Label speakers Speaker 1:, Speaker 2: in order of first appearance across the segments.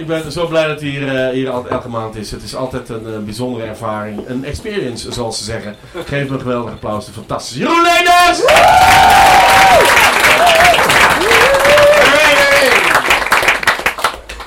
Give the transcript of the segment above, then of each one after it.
Speaker 1: ik ben zo blij dat hij hier, eh, hier al- elke maand is. Het is altijd een eh, bijzondere ervaring. Een experience, zoals ze zeggen. Geef me een geweldig applaus. De fantastische Jeroen Leenders!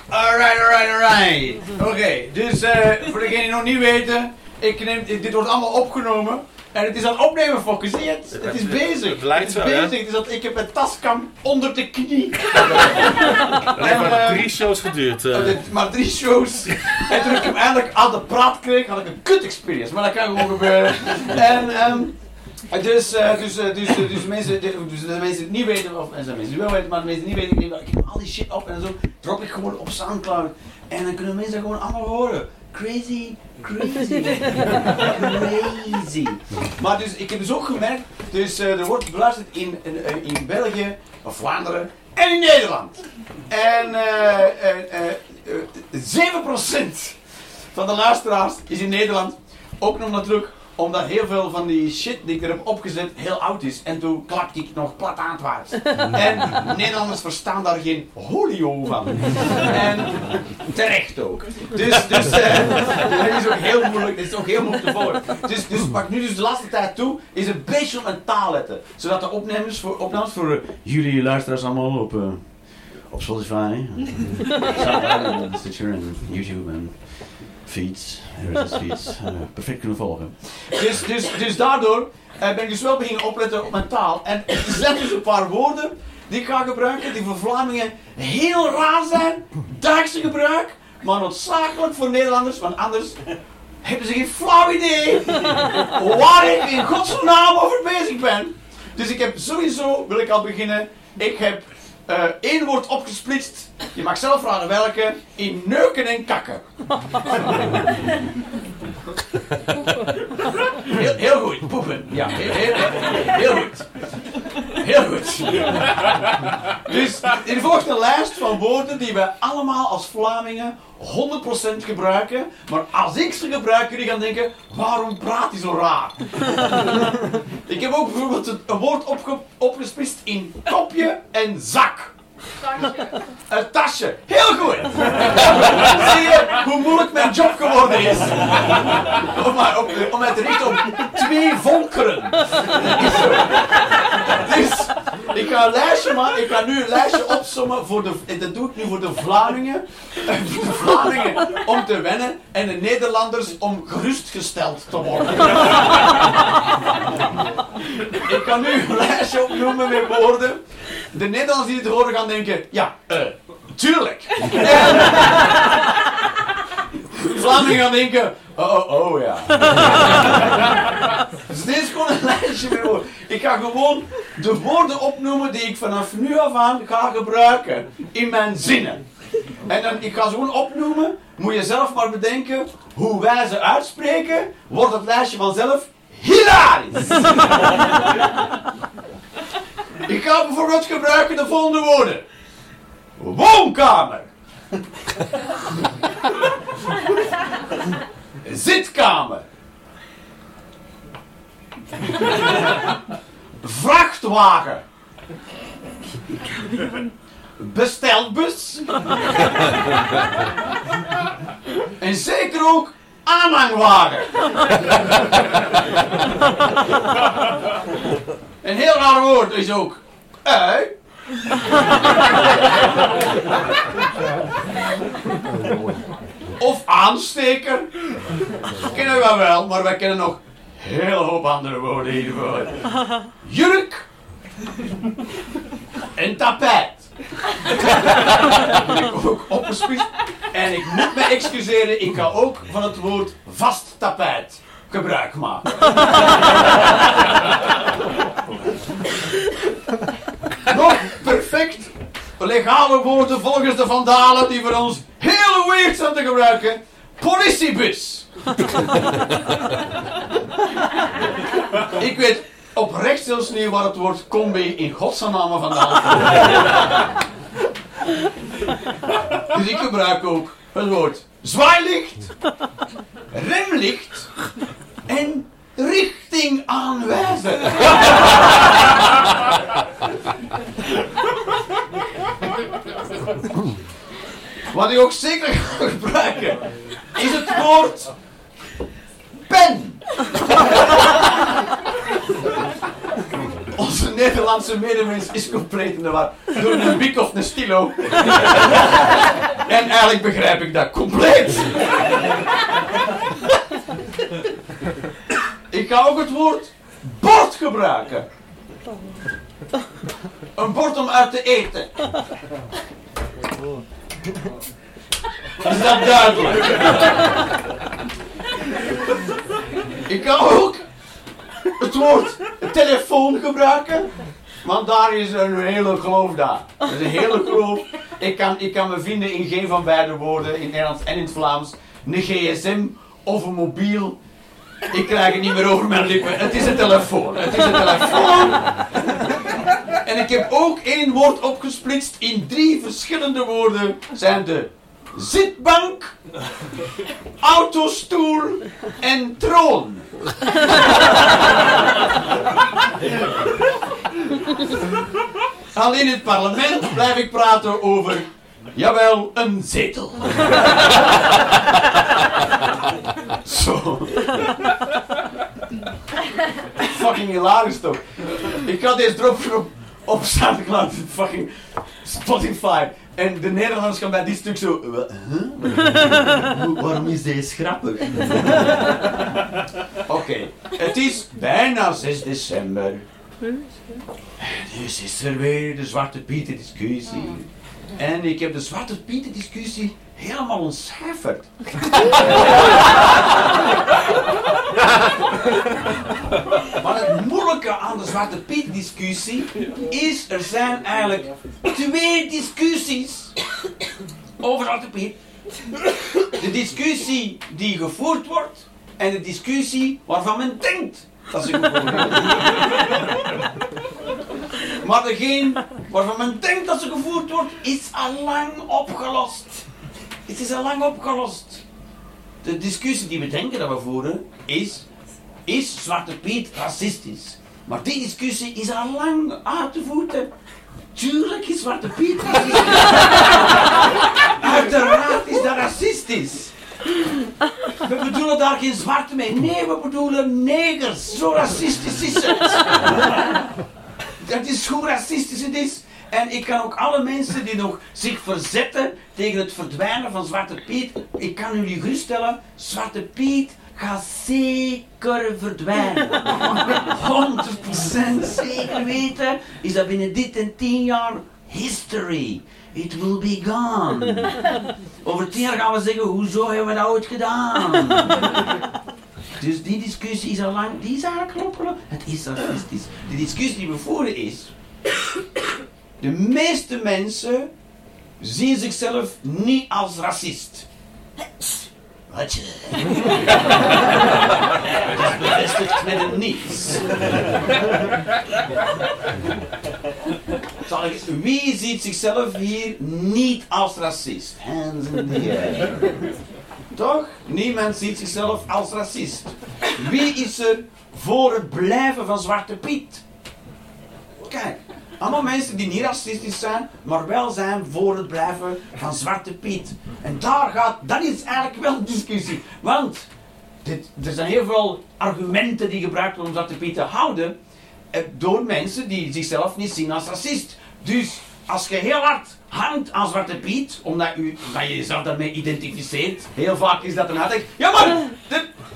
Speaker 2: Alright, alright, alright. Oké, dus eh, voor degenen die nog niet weten, ik neem, dit wordt allemaal opgenomen. En het is aan het opnemen, je het? Het is bezig.
Speaker 3: Het lijkt
Speaker 2: is
Speaker 3: zo, hè?
Speaker 2: bezig. Het is dat ik heb een taskam onder de knie.
Speaker 3: Het heeft
Speaker 2: En,
Speaker 3: maar
Speaker 2: eh,
Speaker 3: drie shows geduurd. eh.
Speaker 2: Maar drie shows. En toen ik hem eindelijk aan de praat kreeg, had ik een kut experience. Maar dat kan gewoon gebeuren. En, ehm, dus, eh, dus, dus, dus, mensen, dus de mensen het niet weten, of er zijn mensen die wel weten, maar de mensen die niet weten, ik neem ik neem al die shit op en zo drop ik gewoon op Soundcloud. En dan kunnen mensen dat gewoon allemaal horen. Crazy, crazy, crazy. Maar dus, ik heb dus ook gemerkt, dus eh, er wordt beluisterd in, in, eh, in België, of Vlaanderen en in Nederland. En eh, eh, eh, eh, 7% van de luisteraars is in Nederland ook nog natuurlijk omdat heel veel van die shit die ik er heb opgezet heel oud is. En toen klapte ik nog plat aanwaarts. En Nederlanders verstaan daar geen holio van. En terecht ook. Dus, dus eh, dat is ook heel moeilijk. Dat is ook heel moeilijk te volgen. Dus, dus wat ik nu dus de laatste tijd doe, is een beetje op mijn taal letten. Zodat de opnames voor, opnames voor eh, jullie luisteraars allemaal op, eh, op Spotify, Soundcloud en Stitcher en YouTube en feeds, Feeds, eh, perfect kunnen volgen. Dus, dus, dus daardoor eh, ben ik dus wel beginnen opletten op mijn taal. En er zijn dus een paar woorden die ik ga gebruiken, die voor Vlamingen heel raar zijn, dagse gebruik, maar noodzakelijk voor Nederlanders, want anders hebben ze geen flauw idee waar ik in godsnaam over bezig ben. Dus ik heb sowieso, wil ik al beginnen, ik heb eh, één opgesplitst, je mag zelf vragen welke, in neuken en kakken. Heel, goed, poepen. Ja, heel, heel, heel goed. Heel goed. Dus er volgt een lijst van woorden die we allemaal als Vlamingen 100% gebruiken. Maar als ik ze gebruik, je gaan denken, waarom praat hij zo raar? ik heb ook bijvoorbeeld een, woord opge, opgesplitst in kopje en zak. Een tasje. Heel goed. Zie je hoe moeilijk mijn job geworden is? Om, maar op, om mij te richten op twee volkeren. Dus ik ga een lijstje maken. Ik ga nu een lijstje opsommen voor de. Dat doe ik nu voor de Vlamingen. Eh, de Vlamingen om te wennen en de Nederlanders om gerustgesteld te worden. ik ga nu een lijstje opnoemen met woorden. De Nederlanders die het horen gaan denken, ja, eh, tuurlijk. Vlamingen gaan denken, oh, oh, oh ja. dus dit is gewoon een lijstje met woorden. Ik ga gewoon de woorden opnoemen die ik vanaf nu af aan ga gebruiken in mijn zinnen. En dan, ik ga ze gewoon opnoemen, moet je zelf maar bedenken hoe wij ze uitspreken, wordt het lijstje vanzelf hilarisch. Ik ga bijvoorbeeld gebruiken de volgende woorden. Woonkamer. Zitkamer. Vrachtwagen. Bestelbus. en zeker ook aanhangwagen. Een heel raar woord is ook ui. Of aansteker. Kennen we wel, maar wij kennen nog hele hoop andere woorden hiervoor. Jurk. En tapijt. ik ook opgesplitst. En ik moet me excuseren, ik ga ook van het woord vast tapijt gebruik maken. Nog perfect legale woorden volgens de vandalen die voor ons heel weird zijn te gebruiken. Politiebus. Ik weet oprecht zelfs niet waar het woord combi in godsnaam vandaan komt. Dus ik gebruik ook het woord zwaailicht, remlicht en richting aanwijzen. Wat ik ook zeker ga gebruiken, is het woord pen. Onze Nederlandse medemens is compleet in de war door een bik of een stilo. en eigenlijk begrijp ik dat compleet. ik ga ook het woord bord gebruiken. Een bord om uit te eten. Is dat duidelijk? Ik kan ook het woord telefoon gebruiken. Want daar is een hele geloof daar. Dat is een hele geloof. Ik kan, ik kan me vinden in geen van beide woorden, in Nederlands en in het Vlaams. Een gsm of een mobiel. Ik krijg het niet meer over mijn lippen. Het is een telefoon. Het is een telefoon. En ik heb ook één woord opgesplitst in drie verschillende woorden. Zijn de zitbank, autostoel en troon. Al in het parlement blijf ik praten over, jawel, een zetel. Zo. Fucking hilarisch toch? Ik had deze drop op, Soundcloud, fucking Spotify. En de Nederlanders gaan bij dit stuk zo... "Wa- huh? Wa- Waarom is deze grappig? Oké, het is bijna 6 december. Dus is er weer de Zwarte Pieten discussie. En ik heb de Zwarte Pieten discussie helemaal ontcijferd. Maar het moeilijke aan de Zwarte Piet discussie is, er zijn eigenlijk twee discussies over Zwarte Piet. De discussie die gevoerd wordt en de discussie waarvan men denkt dat ze gevoerd wordt. Maar degene waarvan men denkt dat ze gevoerd wordt, is al lang opgelost. Het is al lang opgelost. De discussie die we denken dat we voeren is, is Zwarte Piet racistisch? Maar die discussie is al lang uit te voeten. Tuurlijk is Zwarte Piet racistisch. Uiteraard is dat racistisch. We bedoelen daar geen zwarte mee. Nee, we bedoelen negers. Zo racistisch is het. Dat is hoe racistisch het is. En ik kan ook alle mensen die nog zich verzetten tegen het verdwijnen van Zwarte Piet, ik kan jullie geruststellen, Zwarte Piet gaat zeker verdwijnen. 100% zeker weten is dat binnen dit en tien jaar history. It will be gone. Over tien jaar gaan we zeggen, hoezo hebben we dat ooit gedaan? Dus die discussie is al lang, die is eigenlijk. Het is racistisch. De discussie die we voeren is, de meeste mensen zien zichzelf niet als racist. Wat je? Het is bevestigd met een niets. Wie ziet zichzelf hier niet als racist? Hands in the air. Toch? Niemand ziet zichzelf als racist. Wie is er voor het blijven van Zwarte Piet? Kijk, allemaal mensen die niet racistisch zijn, maar wel zijn voor het blijven van Zwarte Piet. En daar gaat, dat is eigenlijk wel discussie. Want dit, er zijn heel veel argumenten die gebruikt worden om Zwarte Piet te houden, eh, door mensen die zichzelf niet zien als racist. Dus als je heel hard hangt aan Zwarte Piet, omdat, u, je jezelf daarmee identificeert, heel vaak is dat een uitleg. Ja maar,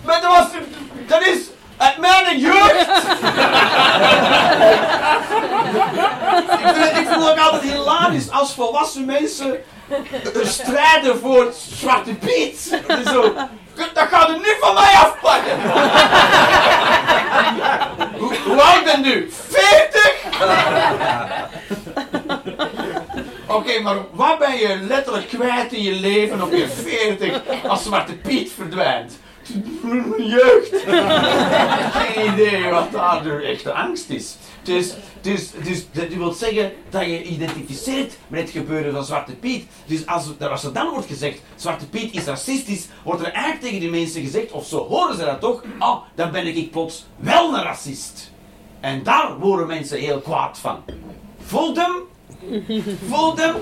Speaker 2: maar dat, was, dat is uit mijn jeugd! ik, vind, het- ik vind het ook altijd hilarisch als volwassen mensen strijden voor Zwarte Piet. Dat is Zo, dat gaat er nu van mij afpakken. hoe, hoe oud ben u? 40? Oké, maar wat ben je letterlijk kwijt in je leven op je 40 als Zwarte Piet verdwijnt? Jeugd. Geen idee wat daar de echte angst is. Dus, dus, dus dat wil zeggen dat je identificeert met het gebeuren van Zwarte Piet. Dus als, als er dan wordt gezegd, Zwarte Piet is racistisch, wordt er eigenlijk tegen die mensen gezegd, of zo horen ze dat toch, oh, dan ben ik plots wel een racist. En daar worden mensen heel kwaad van. Voelt hem? Voelt hem?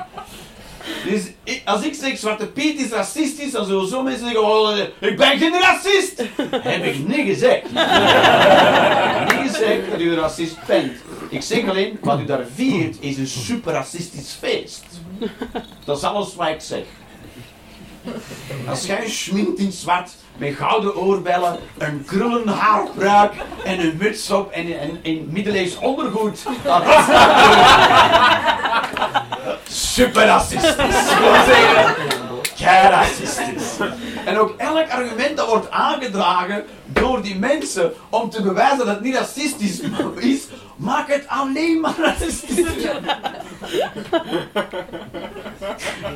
Speaker 2: Dus ik- als ik zeg Zwarte Piet is racistisch, dan zullen zo mensen zeggen, oh, ik ben geen racist. Heb ik niet gezegd. niet gezegd dat u een racist bent. Ik zeg alleen, wat u daar viert is een super racistisch feest. Dat is alles wat ik zeg. Als jij schminkt in zwart, met gouden oorbellen, een krullen haarpruik en een muts op en een, een middeleeuws ondergoed. Dat is super racistisch. Racistisch. En ook elk argument dat wordt aangedragen door die mensen om te bewijzen dat het niet racistisch is, maakt het alleen maar racistisch.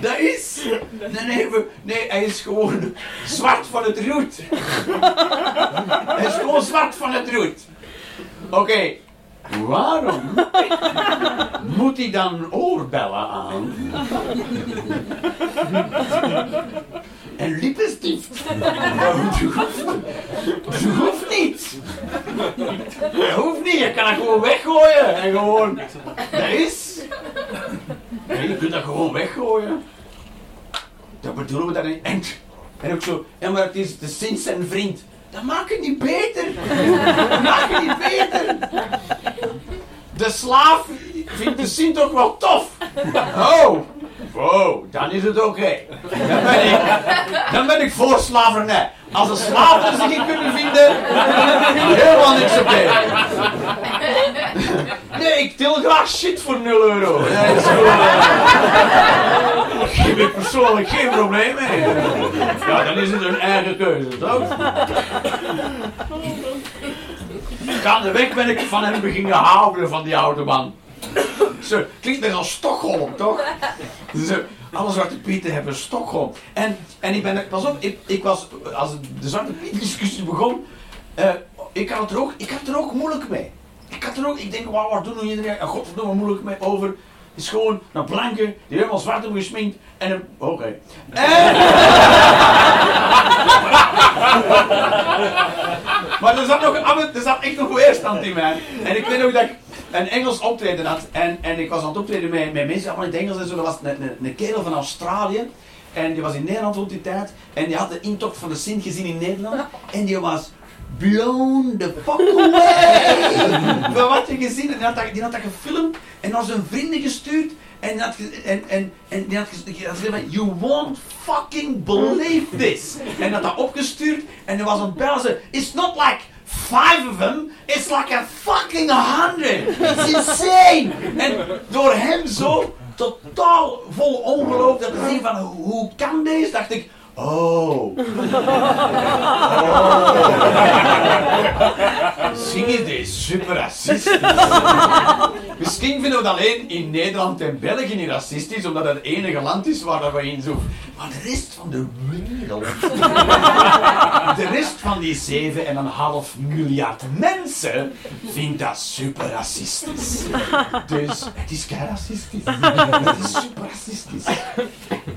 Speaker 2: Dat is. Nee, nee, nee, hij is gewoon zwart van het roet. Hij is gewoon zwart van het roet. Oké, waarom moet hij dan oorbellen aan? En lippenstift. Dat hoeft niet. Dat hoeft niet, je kan het gewoon weggooien. En gewoon, dat is. Nee, je kunt dat gewoon weggooien. Dat bedoelen we dan niet. En, en ook zo, ja maar het is de Sint zijn vriend. Dat maakt het niet beter. Dat maakt het niet beter. De slaaf vindt de Sint ook wel tof. Oh, wow, dan is het oké. Dan, ben ik, dan ik voor slavernij. Als slaven er zich in kunnen vinden, helemaal niks oké. Nee, ik til graag shit voor 0 euro. Nee, is gewoon, eh, Daar heb ik persoonlijk geen probleem mee. Ja, dan is het een eigen keuze, toch? Gaandeweg ben ik van hem beginnen houden, van die oude man. Zo, klinkt net als Stockholm, toch? Zo, alle Zwarte Pieten hebben Stockholm. En, en ik ben, pas op, ik, ik was, als de Zwarte Piet discussie begon, eh, ik, had er ook, ik had er ook moeilijk mee. Ik had er ook, ik denk, wauw, waar doen iedereen, en godverdomme moeilijk mee over. Is gewoon een blanke die helemaal zwart hebben gesminkt en een, oké. Maar er zat, nog, er zat echt nog weerstand in mij. En ik weet ook dat ik een Engels optreden had. En, en ik was aan het optreden met, met mensen allemaal in het Engels en zo. Er was een, een, een kerel van Australië. En die was in Nederland rond die tijd. En die had de intocht van de Sint gezien in Nederland. En die was blown the fuck away. Van wat je gezien. En die had, dat, die had dat gefilmd. En naar zijn vrienden gestuurd. En, die had, en, en, en die had gezegd you won't fucking believe this. En dat had opgestuurd. En er was een bel. It's not like five of them. It's like a fucking hundred. It's insane. En door hem zo totaal vol ongeloof dat zien van hoe kan deze, dacht ik. Oh. Is deze super racistisch. Misschien vinden we het alleen in Nederland en België niet racistisch, omdat het enige land is waar dat we in zoeken. Maar de rest van de wereld, de rest van die 7,5 miljard mensen, vindt dat super racistisch. Dus het is kei racistisch. Het is super racistisch.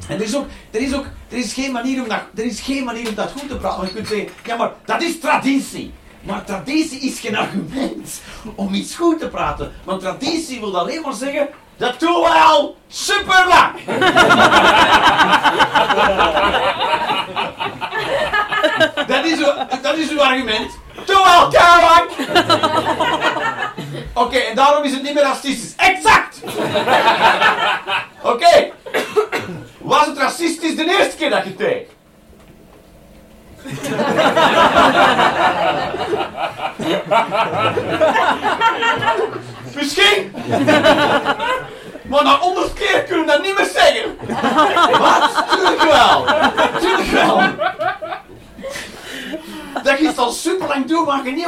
Speaker 2: En er is ook, er is ook, er is geen manier er is geen manier om dat goed te praten. Want je kunt zeggen, ja maar dat is traditie. Maar traditie is geen argument om iets goed te praten. Want traditie wil alleen maar zeggen, dat doen wij al super lang. dat, is dat is uw argument. Doe al. Oké, en daarom is het niet meer racistisch. Exact! Oké. Was het racistisch de eerste keer dat je deed? Misschien. Maar na honderd keer kunnen we dat niet meer zeggen. Wat? Tuurlijk wel. Tuurlijk wel. Dat je al super lang doet, maar je niet?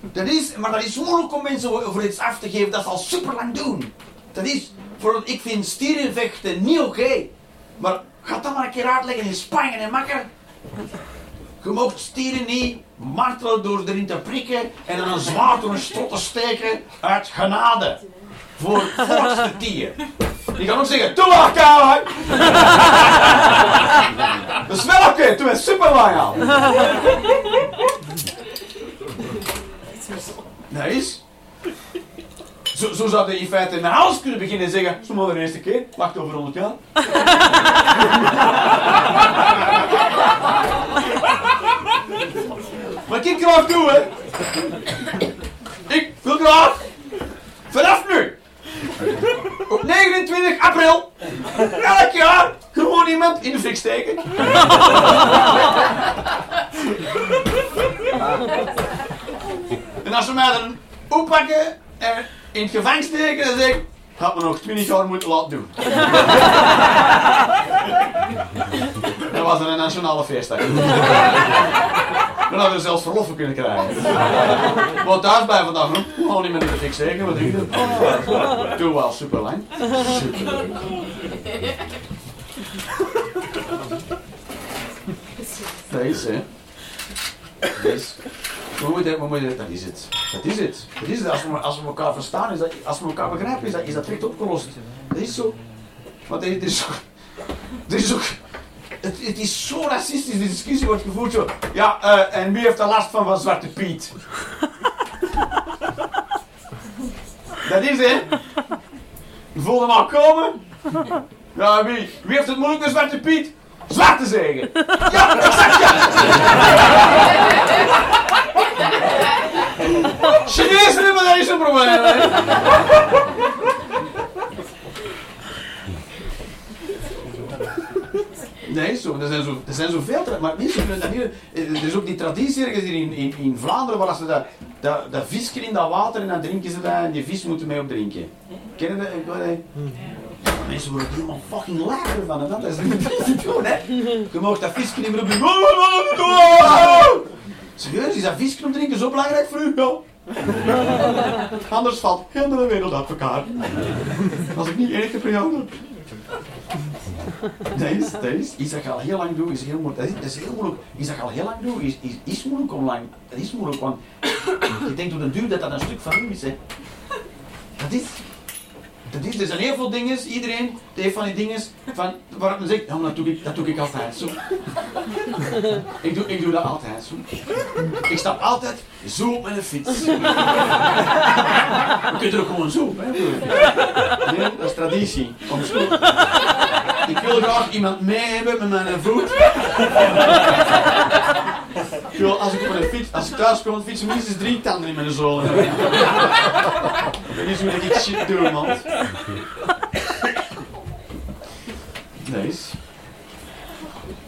Speaker 2: Dat is, maar dat is moeilijk om mensen voor iets af te geven dat ze al super lang doen. Dat is, ik vind stierenvechten niet oké. Maar ga dat maar een keer uitleggen in Spanje en makker. Je mag stieren niet martelen door erin te prikken en dan een zwaard door een strot te steken uit genade. Voor volksvertier. Die kan ook zeggen, doe maar kouwen! Dat is wel oké, doe het super lang al. Dat is. Zo, zo zou je in feite met alles kunnen beginnen en zeggen, zo maar de eerste keer, wacht over 100 jaar. maar ik graag toe, hè. Ik wil graag, vanaf nu, op 29 april, elk jaar, gewoon iemand in de fik steken. en als ze mij dan oppakken en in het gevangen steken, dan zeg ik, had me nog 20 jaar moeten laten doen. dat was een nationale feestdag. Dan hadden we zelfs verlof kunnen krijgen. Want thuis bij vandaag nog. Gewoon niet meer in de fik steken, wat doe je? Doe wel, super lang. Superleuk. Deze, hè. Deze. We moeten, we moeten, dat is het. Dat is het. Dat is het. Als we, als we elkaar verstaan, is dat, als we elkaar begrijpen, is dat, is dat direct opgelost. Dat is zo. Want het is. Het is ook... Het, het is zo racistisch, die discussie wordt gevoerd zo. Ja, eh, en wie heeft er last van van Zwarte Piet? dat is hè. Je voelde hem al komen. Ja, wie? Wie heeft het moeilijk met Zwarte Piet? Zwarte zeggen. Ja, exact ja. Chinezen hebben deze problemen. hè. Nee, zo, er, zijn zo, er zijn zoveel, maar mensen kunnen dat niet. Er is ook die traditie ergens hier in, in, Vlaanderen waar ze dat, dat, dat visje in dat water en dan drinken ze dat en die vis moeten mee op drinken. Kennen dat? Mensen worden er helemaal fucking lager van. Dat is niet te doen, hè? Je mag dat visje niet meer op drinken. Serieus, is dat visje op drinken zo belangrijk voor u? Anders valt heel de wereld uit elkaar. Als ik niet per jaar doe. Deze, deze, iets dat je al heel lang doet, is heel moeilijk. Dat is, dat is heel moeilijk. Iets dat al heel lang doet, is, is, is moeilijk om lang. Dat is moeilijk, want je denkt op de duur dat dat een stuk van u is, hè. Dat is... Is, er zijn heel veel dingen, iedereen heeft van die dingen van, waarop men zegt, maar dat doe ik, dat doe ik altijd zo. ik, doe, ik doe dat altijd zo. Ik stap altijd zo op mijn fiets. Je kunt er ook gewoon zo, dat is traditie. Ik wil graag iemand mee hebben met mijn voet. Als ik fiets, ik thuis kom, fietsen minstens drie tanden in mijn zolen. Dat is hoe ik shit doe, man. Nice.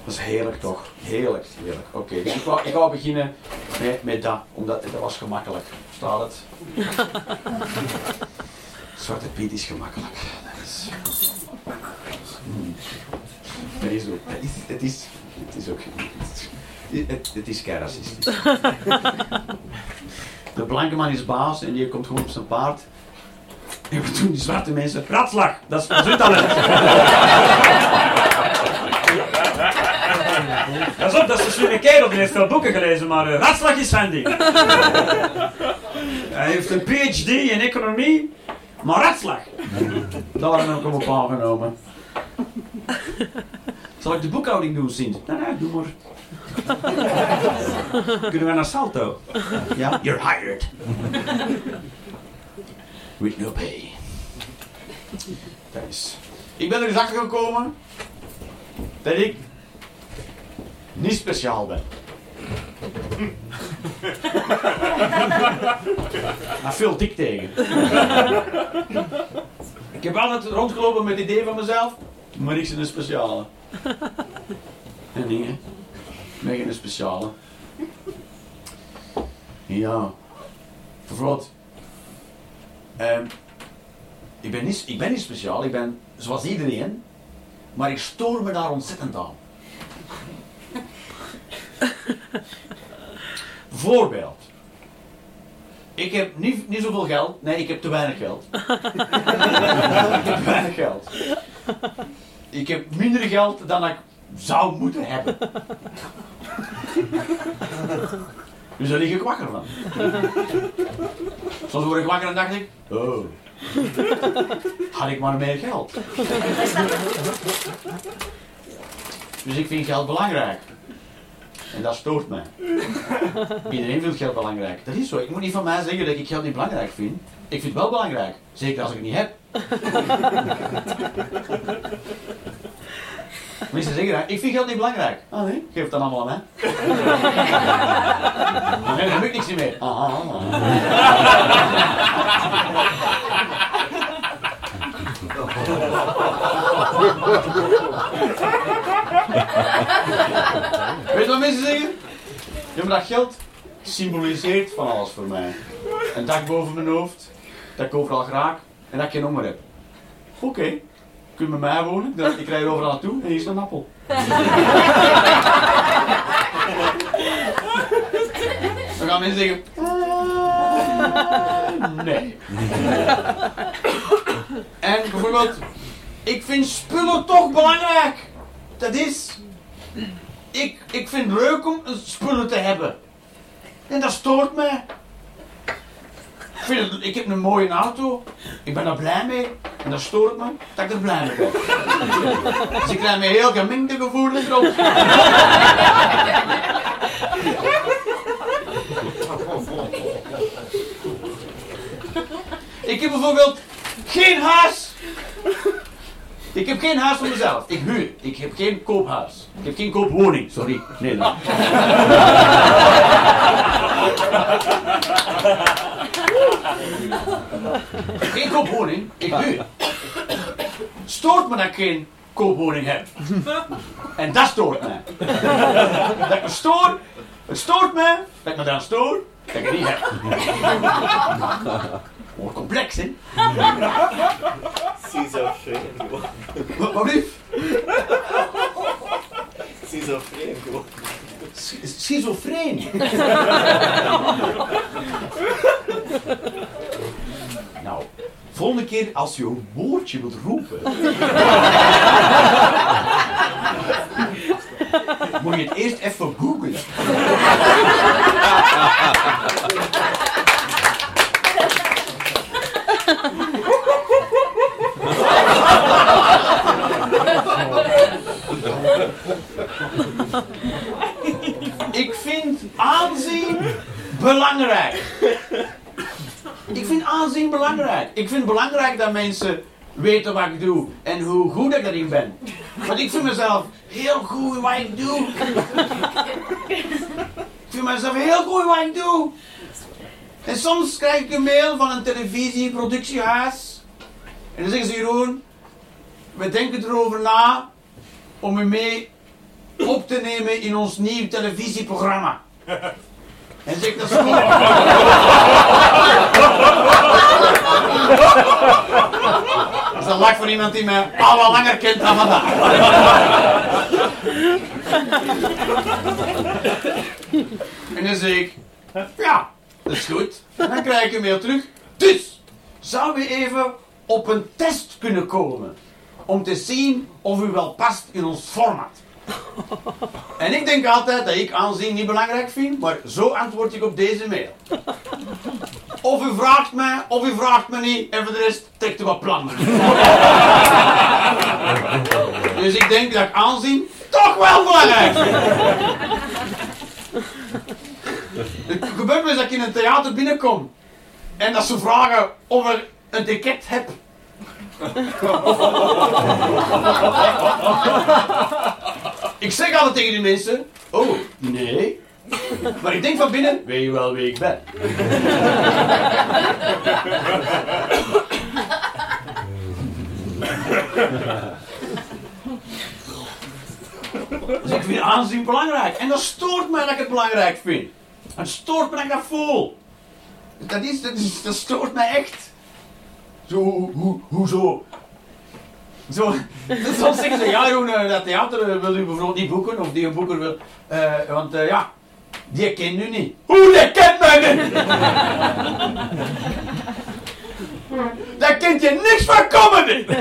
Speaker 2: Dat is heerlijk toch? Heerlijk, heerlijk. Oké, dus ik wou, ik beginnen met, dat, omdat dat was gemakkelijk. Staat het? Zwarte Piet is gemakkelijk. Dat is... Hmm. Dat is ook... Het is... Het is, het is ook... Het, het is kei racistisch. De blanke man is baas en die komt gewoon op zijn paard. En we doen die zwarte mensen... Ratslag! Dat is, dat is uw talent.
Speaker 4: Pas op, dat is een slimme kerel, die heeft veel boeken gelezen, maar uh, ratslag is zijn ding. Hij heeft een PhD in economie, maar ratslag.
Speaker 2: Daar heb ik hem op aangenomen. Zal ik de boekhouding doen, Sint? Nee, nee, doe maar.
Speaker 4: Kunnen we naar Salto?
Speaker 2: Ja, you're hired. With no pay. Thanks. Ik ben er eens achter gekomen dat ik niet speciaal ben. Maar veel dik tegen. Ik heb altijd rondgelopen met het idee van mezelf, maar ik ben een speciale. En dingen. Ben geen speciale. Ja. Bijvoorbeeld. ehm, ik, ben niet, ik ben niet speciaal, ik ben zoals iedereen, maar ik stoor me daar ontzettend aan. Voorbeeld. Ik heb niet, niet zoveel geld. Nee, ik heb te weinig geld. ik heb te weinig geld. Ik heb minder geld dan ik zou moeten hebben. Dus daar lig ik wakker van. Soms word ik wakker en dacht ik, oh, had ik maar meer geld. dus ik vind geld belangrijk. En dat stoort mij. Iedereen vindt geld belangrijk. Dat is zo. Ik moet niet van mij zeggen dat ik geld niet belangrijk vind. Ik vind het wel belangrijk. Zeker als ik het niet heb. Mensen zeggen dat. Ik vind geld niet belangrijk. Ah nee? Geef het dan allemaal aan mij. nee, dan heb ik niks meer. Ah, ah, ah. Weet je wat mensen zeggen? Ja, maar dat geld symboliseert van alles voor mij. Een dak boven mijn hoofd, dat ik overal graag en dat ik geen honger heb. Oké, kunt bij mij wonen, dat- ik rijd er overal naartoe en hier is een appel. Dan gaan mensen zeggen, "Eh, nee. En bijvoorbeeld, ik vind spullen toch belangrijk. Dat is, ik, ik vind het leuk om spullen te hebben. En dat stoort mij. Ik, ik heb een mooie auto. Ik ben er blij mee. En dat stoort me dat ik er blij mee ben. Dus ik krijg me heel gemengde gevoelens erop. Ik heb bijvoorbeeld geen huis. Ik heb geen huis voor mezelf. Ik huur. Ik heb geen koophuis. Ik heb geen koopwoning. Sorry. Nee. Geen koopwoning. Ik huur. Stoort me dat ik geen koopwoning heb. En dat stoort mij. Dat ik me stoor. Het stoort me dat ik me dan stoor dat ik het niet heb. Wordt complex, hè?
Speaker 5: Gewoon.
Speaker 2: Wat, wat lief?
Speaker 5: Schizofreen
Speaker 2: Schizofreen. nou, volgende keer als je een woordje wilt roepen. moet je het eerst even googlen. Ik vind aanzien belangrijk. Ik vind aanzien belangrijk. Ik vind het belangrijk dat mensen weten wat ik doe en hoe goed ik erin ben. Want ik vind mezelf heel goed in wat ik doe. Ik vind mezelf heel goed in wat ik doe. En soms krijg ik een mail van een televisieproductiehuis. En dan zeggen ze Jeroen, we denken erover na om u mee op te nemen in ons nieuw televisieprogramma. En zeg dat goed. Dat is een lach voor iemand die me al wat langer kent dan vandaag. En dan zeg ik, ja, dat is goed. Dan krijg ik een mail terug. Dus, zou u even op een test kunnen komen? Om te zien of u wel past in ons format. En ik denk altijd dat ik aanzien niet belangrijk vind, maar zo antwoord ik op deze mail. Of u vraagt mij, of u vraagt me niet, en voor de rest trekt u wat plannen. Dus ik denk dat ik aanzien toch wel belangrijk vind. Het gebeurt me eens dat ik in een theater binnenkom en dat ze vragen of ik een ticket heb. Ik zeg altijd tegen die mensen: Oh, nee. Maar ik denk van binnen: Weet je wel wie ik ben? Dus ik vind aanzien belangrijk. En dat stoort mij dat ik het belangrijk vind. Het stoort me dat ik dat voel. Dat, is, dat, is, dat stoort mij echt. Zo, hoe, hoe, hoezo? Zo, soms zeggen ze, ja Jeroen, eh, dat theater eh, wil u bijvoorbeeld niet boeken, of die boeker wil, eh, want ja, die kent u niet. Hoe, die kent mij niet? Daar kent je niks van comedy!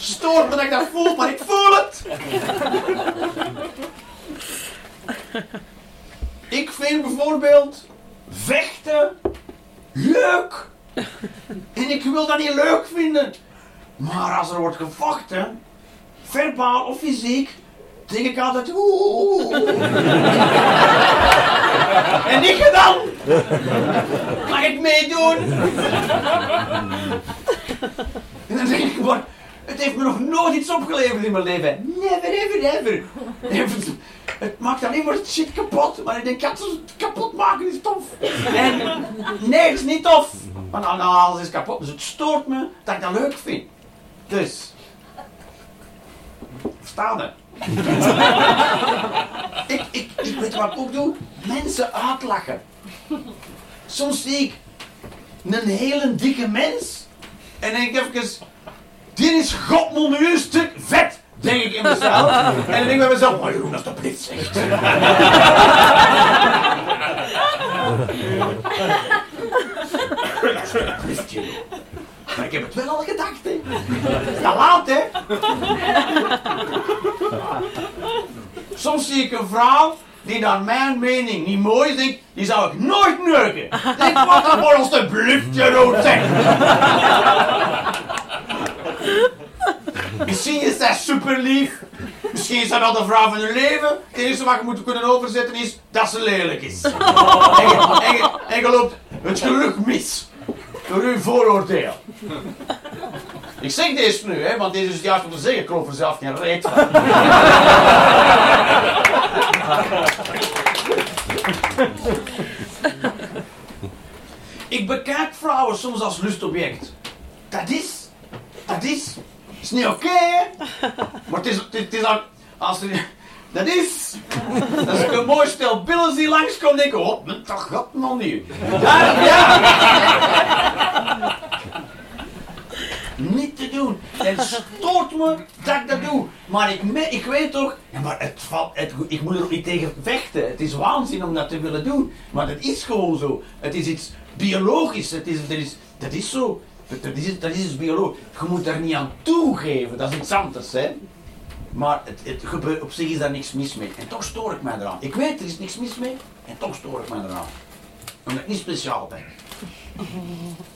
Speaker 2: Stoort dat ik dat voel, maar ik voel het! Ik vind bijvoorbeeld vechten leuk. En ik wil dat niet leuk vinden. Maar als er wordt gevochten, verbaal of fysiek, denk ik altijd oeh. en ik dan? Mag ik meedoen? en dan denk ik, maar het heeft me nog nooit iets opgeleverd in mijn leven. Never, ever, ever. Het, het maakt alleen maar shit kapot. Maar ik denk, ja, het kapot maken is tof. En nee, het is niet tof. Want nou, alles is kapot. Dus het stoort me dat ik dat leuk vind. Dus. Verstaan het? ik, ik, ik weet wat ik ook doe. Mensen uitlachen. Soms zie ik een hele dikke mens. En denk ik even... Dit is godmondeus stuk vet, denk ik in mezelf. En dan denk ik bij mezelf, oh joh, dat is toch niet slecht. Maar ik heb het wel al gedacht, hè. Te laat, hè. Soms zie ik een vrouw die naar mijn mening niet mooi is, denk, die zou ik nooit neuken. Denk, wat een de rood zeg. Misschien is dat super lief. Misschien is dat wel de vrouw van hun leven. Het enige wat je moet kunnen overzetten is dat ze lelijk is. En je, en je- en je loopt het geluk mis. Door uw vooroordeel. Ik zeg deze nu, hè, want dit is juist om te zeggen, ik geloof er zelf geen reet van. Ik bekijk vrouwen soms als lustobject. Dat is, dat is, is niet oké? Maar het is, het, is al, als er, dat is, als ik een mooi stel billen zie langskomen, denk ik, oh, dat gaat nog niet. Ja, ja. Niet te doen. Het stoort me dat ik dat doe. Maar ik, me- ik weet toch, ja, maar het valt, het, ik moet er niet tegen vechten. Het is waanzin om dat te willen doen. Maar dat is gewoon zo. Het is iets biologisch. Het is, dat, is, dat is zo. Dat, is, dat is iets biologisch. Je moet daar niet aan toegeven. Dat is iets anders, hè. Maar het, op zich is daar niks mis mee. En toch stoor ik mij eraan. Ik weet, er is niks mis mee. En toch stoor ik mij eraan. Omdat ik niet speciaal ben.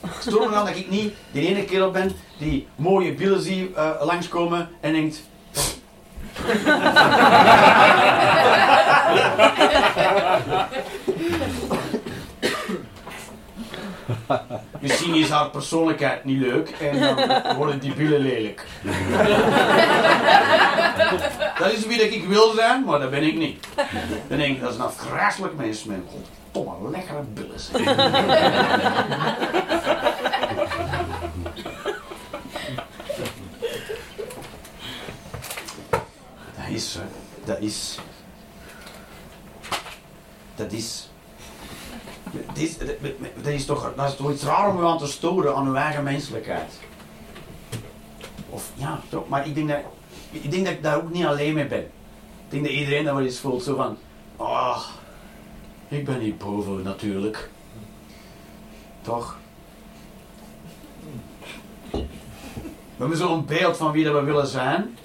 Speaker 2: Ik stoor me aan dat ik niet die ene kerel ben die mooie billen zie eh, langskomen en denkt... Misschien is haar persoonlijkheid niet leuk en dan worden die billen lelijk. Dat is wie dat ik wil zijn, maar dat ben ik niet. Dan denk ik, dat is een afgrijselijk mens met goddomme lekkere billen. zeg. Dat is, dat is, dat is, dat is, is toch, iets raar om je aan te storen aan uw eigen menselijkheid. Of ja, toch, maar ik denk dat, ik denk dat ik daar ook niet alleen mee ben. Ik denk dat iedereen dat wel eens voelt, zo van, ah, ik ben niet boven natuurlijk. Toch? We hebben zo'n beeld van wie dat we willen zijn.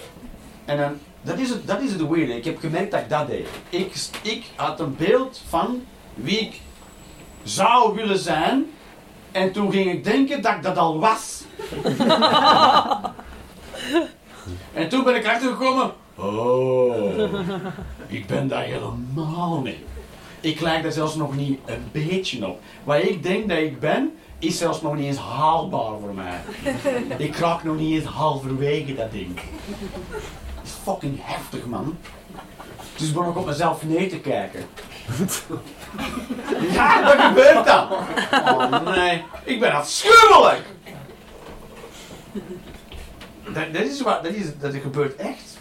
Speaker 2: En dan, dat is het, dat is het. Ik heb gemerkt dat ik dat deed. Ik, ik had een beeld van wie ik zou willen zijn. En toen ging ik denken dat ik dat al was. en toen ben ik erachter gekomen. Oh, ik ben daar helemaal niet. Ik lijk daar zelfs nog niet een beetje op. Wat ik denk dat ik ben, is zelfs nog niet eens haalbaar voor mij. Ik raak nog niet eens halverwege dat ding. Dat is fucking heftig, man. Dus ik ben ook op mezelf neer te kijken. Ja, wat gebeurt dan? Oh nee, ik ben afschuwelijk! Dat, dat is wat, dat, is, dat gebeurt echt.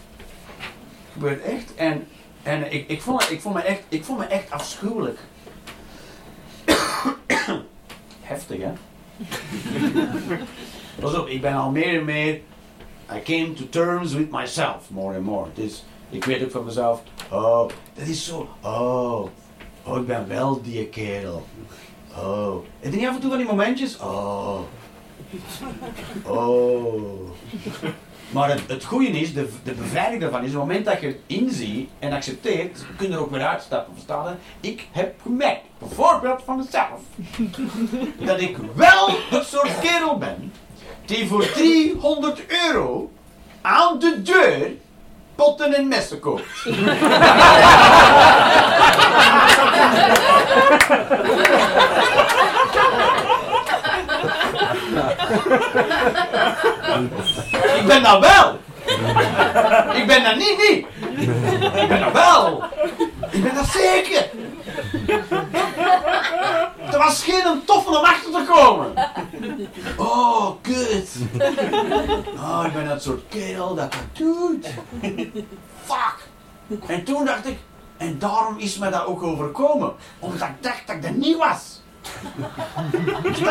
Speaker 2: Het gebeurt echt. En, en ik, ik, vond, ik, vond me echt, ik vond me echt afschuwelijk. Heftig, hè? Pas op, ik ben al meer en meer. I came to terms with myself, more and more. Dus ik weet ook van mezelf, oh, dat is zo, oh, oh, ik ben wel die kerel. Oh, en dan af en toe van die momentjes, oh, oh. Maar het, het goede is, de, de bevrijding daarvan is, op het moment dat je het inziet en accepteert, kun je er ook weer uitstappen, verstaan? Ik heb gemerkt, bijvoorbeeld van mezelf, dat ik wel het soort kerel ben die voor 300 euro aan de deur potten en messen koopt. Ik ben dat wel. Ik ben dat niet, niet. Ik ben dat wel. Ik ben dat zeker. Er was geen toffe om achter te komen. Oh, kut. Oh, ik ben dat soort kerel dat dat doet. Fuck. En toen dacht ik, en daarom is me dat ook overkomen. Omdat ik dacht dat ik dat niet was. Je?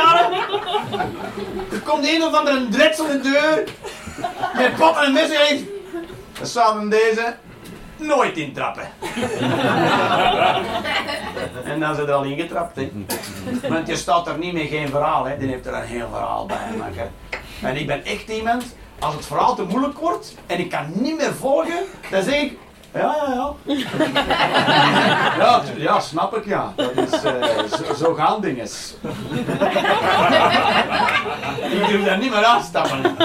Speaker 2: Er komt een of andere dretsel in de deur. Met pop en mes en heeft. We zouden deze nooit intrappen. en dan is het er al ingetrapt, hè. Want je staat er niet met geen verhaal, hè. Die heeft er een heel verhaal bij. maken. En ik ben echt iemand, als het verhaal te moeilijk wordt en ik kan niet meer volgen, dan zeg ik, ja, ja, ja. Ja, ja snap ik, ja. Dat is, eh, zo, zo gaan dingen. ik durf daar niet meer aanstappen.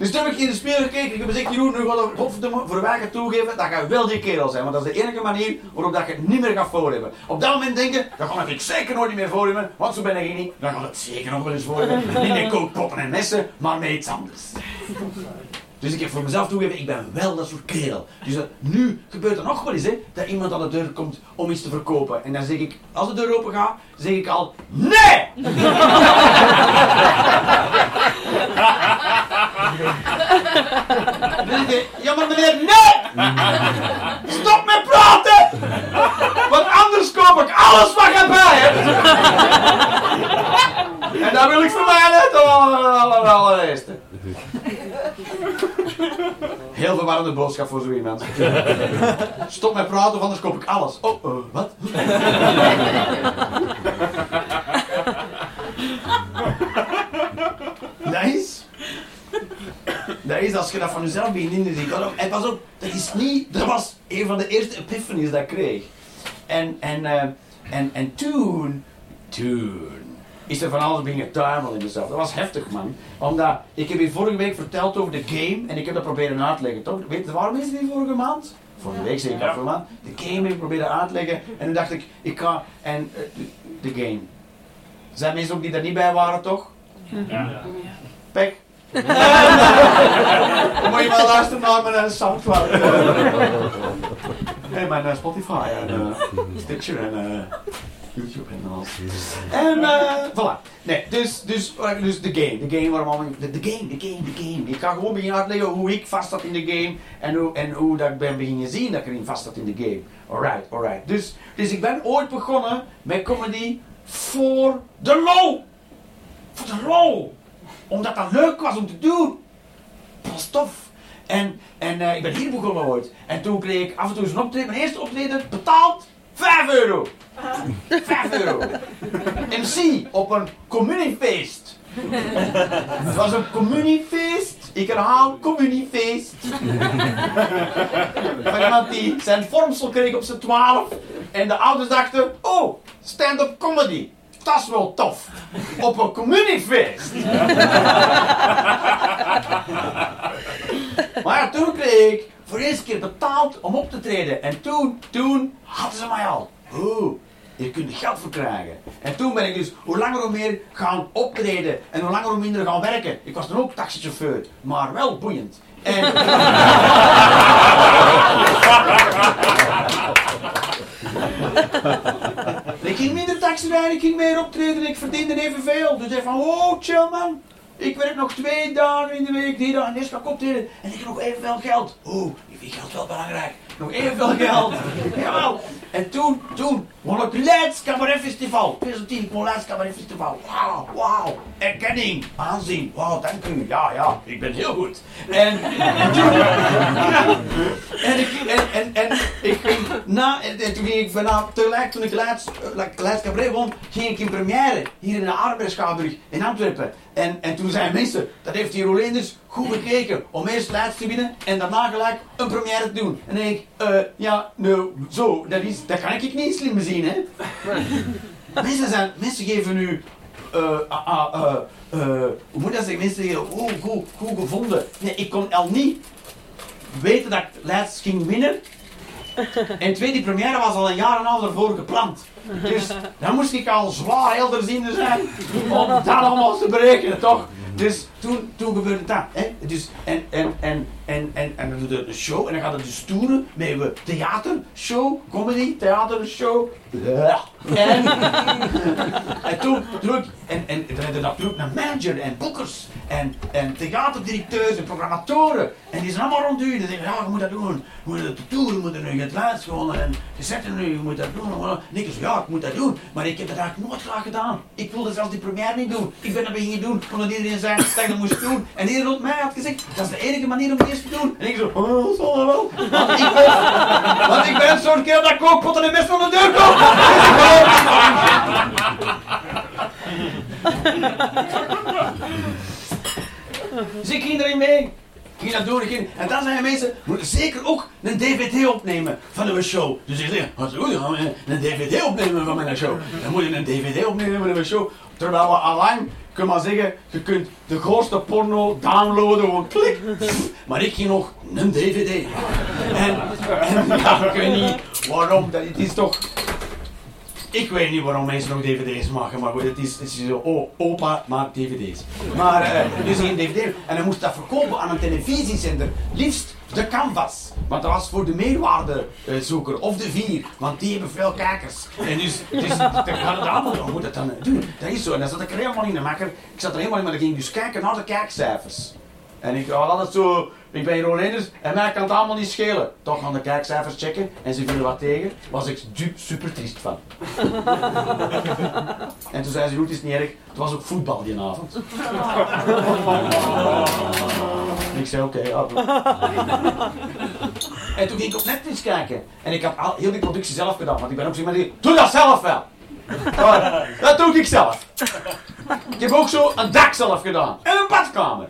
Speaker 2: Dus toen heb ik in de spiegel gekeken. Ik heb gezegd, Jeroen, nu gaat het godverdomme voor wij gaan toegeven dat je wel die kerel zijn. Want dat is de enige manier waarop dat je het niet meer gaat voorhebben. Op dat moment denken, dat ga ik zeker nooit meer voorhebben. Want zo ben ik niet. Dan gaat het zeker nog wel eens voorhebben. Niet met kookpotten en messen, maar met iets anders. Dus ik heb voor mezelf toegegeven, ik ben wel dat soort kerel. Dus dat, nu gebeurt er nog wel eens, hè, dat iemand aan de deur komt om iets te verkopen. En dan zeg ik, als de deur open gaat, zeg ik al, NEE! Dan zeg ik, ja maar meneer, nee! Stop met praten! Want anders koop ik alles wat je bij hebt. En dat wil ik voor mij net allereerste. Heel verwarrende boodschap voor zo iemand. Stop met praten, anders koop ik alles. Oh, eh, wat? Dat is... Dat is als je dat van jezelf begint in te zien. En pas op, dat is niet... Dat was een van de eerste epiphanies dat ik kreeg. En, en, eh, en, en toen... Toen is er van alles beginnen tuimelen in mezelf. Dat was heftig, man. Omdat, ik heb je vorige week verteld over de game en ik heb dat proberen uit te leggen, toch? Weet je waarom is die vorige maand? Vorige week zeker, vorige maand. De game heb ik proberen uit te leggen en toen dacht ik, ik ga... En eh, de, de game. Zijn mensen ook die er niet bij waren, toch?
Speaker 4: Ja.
Speaker 2: Pek. Moet je maar luisteren naar mijn uh, Soundcloud. en mijn eh, Spotify en eh, Stitcher en eh, YouTube en alles. En eh voilà. Nee, dus, dus, eh, dus de game. De game waarom allemaal... De, game, de game, de game. Ik ga gewoon beginnen uitleggen hoe ik vast zat in de game. En hoe, en hoe dat ik ben beginnen zien dat ik erin vast zat in de game. Alright, alright. Dus, dus ik ben ooit begonnen met comedy voor de lol. Voor de lol omdat dat leuk was om te doen. Dat was tof. En, en eh, ik ben hier begonnen ooit. En toen kreeg ik af en toe een optreden. Mijn eerste optreden betaald 5 euro. 5 euro. MC op een communiefeest. Het was een communiefeest. Ik herhaal, communiefeest. Van iemand die zijn vormsel kreeg op zijn 12. En de ouders dachten, oh, stand-up comedy. Dat is wel tof. Op een communiefeest. maar ja, toen kreeg ik voor de eerste keer betaald om op te treden. En toen, toen hadden ze mij al. Oeh, je kunt er geld voor krijgen. En toen ben ik dus hoe langer hoe meer gaan optreden. En hoe langer hoe minder gaan werken. Ik was dan ook taxichauffeur, maar wel boeiend. En... ik ging meer optreden en ik verdiende evenveel. Dus dacht van, oh chill man. Ik werk nog twee dagen in de week, die dagen, en eerst ga ik optreden. En ik heb nog evenveel geld. Oeh, ik vind geld wel belangrijk. Nog evenveel geld. Jawel. En toen, toen, Leids Cabaret Festival. 2010, ik won Leids Cabaret Festival. Wauw, wauw. Erkenning, aanzien. Wauw, dank u. Ja, ja, ik ben heel goed. En, en ik, en, en, en ik ging na, en, en toen ging ik bijna tegelijk, toen ik Leids, uh, Leids Cabaret won, ging ik in première hier in de Arbeidschouwburg in Antwerpen. En, en toen zeiden mensen, dat heeft die Rolenders goed bekeken om eerst Leids te winnen en daarna gelijk een première te doen. En dan denk ik, eh, ja, nou, zo, dat, is, dat kan ik niet slim zien, hè. mensen, zijn, mensen geven nu, eh, ah, ah, eh, eh, hoe moet dat zeggen, mensen zeggen, oh, goed, goed gevonden. Nee, ik kon al niet weten dat ik Leids ging winnen. En twee, die première was al een jaar en een half ervoor gepland. Dus dan moest ik al zwaar helderziende zijn om dat allemaal te berekenen, toch? Dus toen, toen gebeurde dat. Hè? Dus, en, en, en, en, en, en dan doe je de show en dan gaat het dus toeren met een theatershow, comedy, theatershow. Ja. En, en toen, ik- en, en dan heb je natuurlijk een manager en boekers en, en theaterdirecteurs en programmatoren. En die zijn allemaal rond u. Die zeggen, ja, je moet dat doen. Je moet het toeren, je moet er nu het laatst gewoon en je zet er nu, je moet dat doen. En ik zeg, ja, ik moet dat doen. Maar ik heb dat eigenlijk nooit graag gedaan. Ik wilde zelfs die première niet doen. Ik ben dat beginnen doen omdat iedereen zei dat ik dat moest doen. En iedereen rond mij had gezegd, dat is de enige manier om het doen. En ik zo, oh, zal wel. Want ik ben, want ik ben zo'n keer dat kookpotten en best van de deur kom. Dus ik erin mee. Ging dat. En dan zeiden mensen, moeten zeker ook een dvd opnemen van uw show. Dus ik zeg, wat goed, gaan een dvd opnemen van mijn show. Dan moet je een dvd opnemen van uw show. Terwijl we allang, kun maar zeggen, je kunt de grootste porno downloaden, gewoon klik. Maar ik ging nog een dvd. En, ja, ik weet niet waarom, dat, het is toch... Ik weet niet waarom mensen nog dvd's maken, maar goed, het is, het is zo, oh, opa maakt dvd's. Maar, eh dus geen dvd. En hij moest dat verkopen aan een televisiezender. Liefst de Canvas. Want dat was voor de meerwaardezoeker. Of de vier, want die hebben veel kijkers. En dus, dus dan gaat het moet dat dan doen? Dat is zo. En dan zat ik er helemaal in de makker. Ik zat er helemaal in, maar ik ging dus kijken naar de kijkcijfers. En ik had altijd zo, ik ben Jeroen Leenders en mij kan het allemaal niet schelen. Toch gaan de kijkcijfers checken en ze vielen wat tegen. Was ik du- super triest van. en toen zei ze, goed, het is niet erg. Het was ook voetbal die avond. En ik zei, oké. En toen ging ik op Netflix kijken. En ik had al, heel die productie zelf gedaan. Want ik ben ook zo iemand die, doe dat zelf wel. Maar, dat doe ik zelf. Ik heb ook zo een dak zelf gedaan. En een badkamer.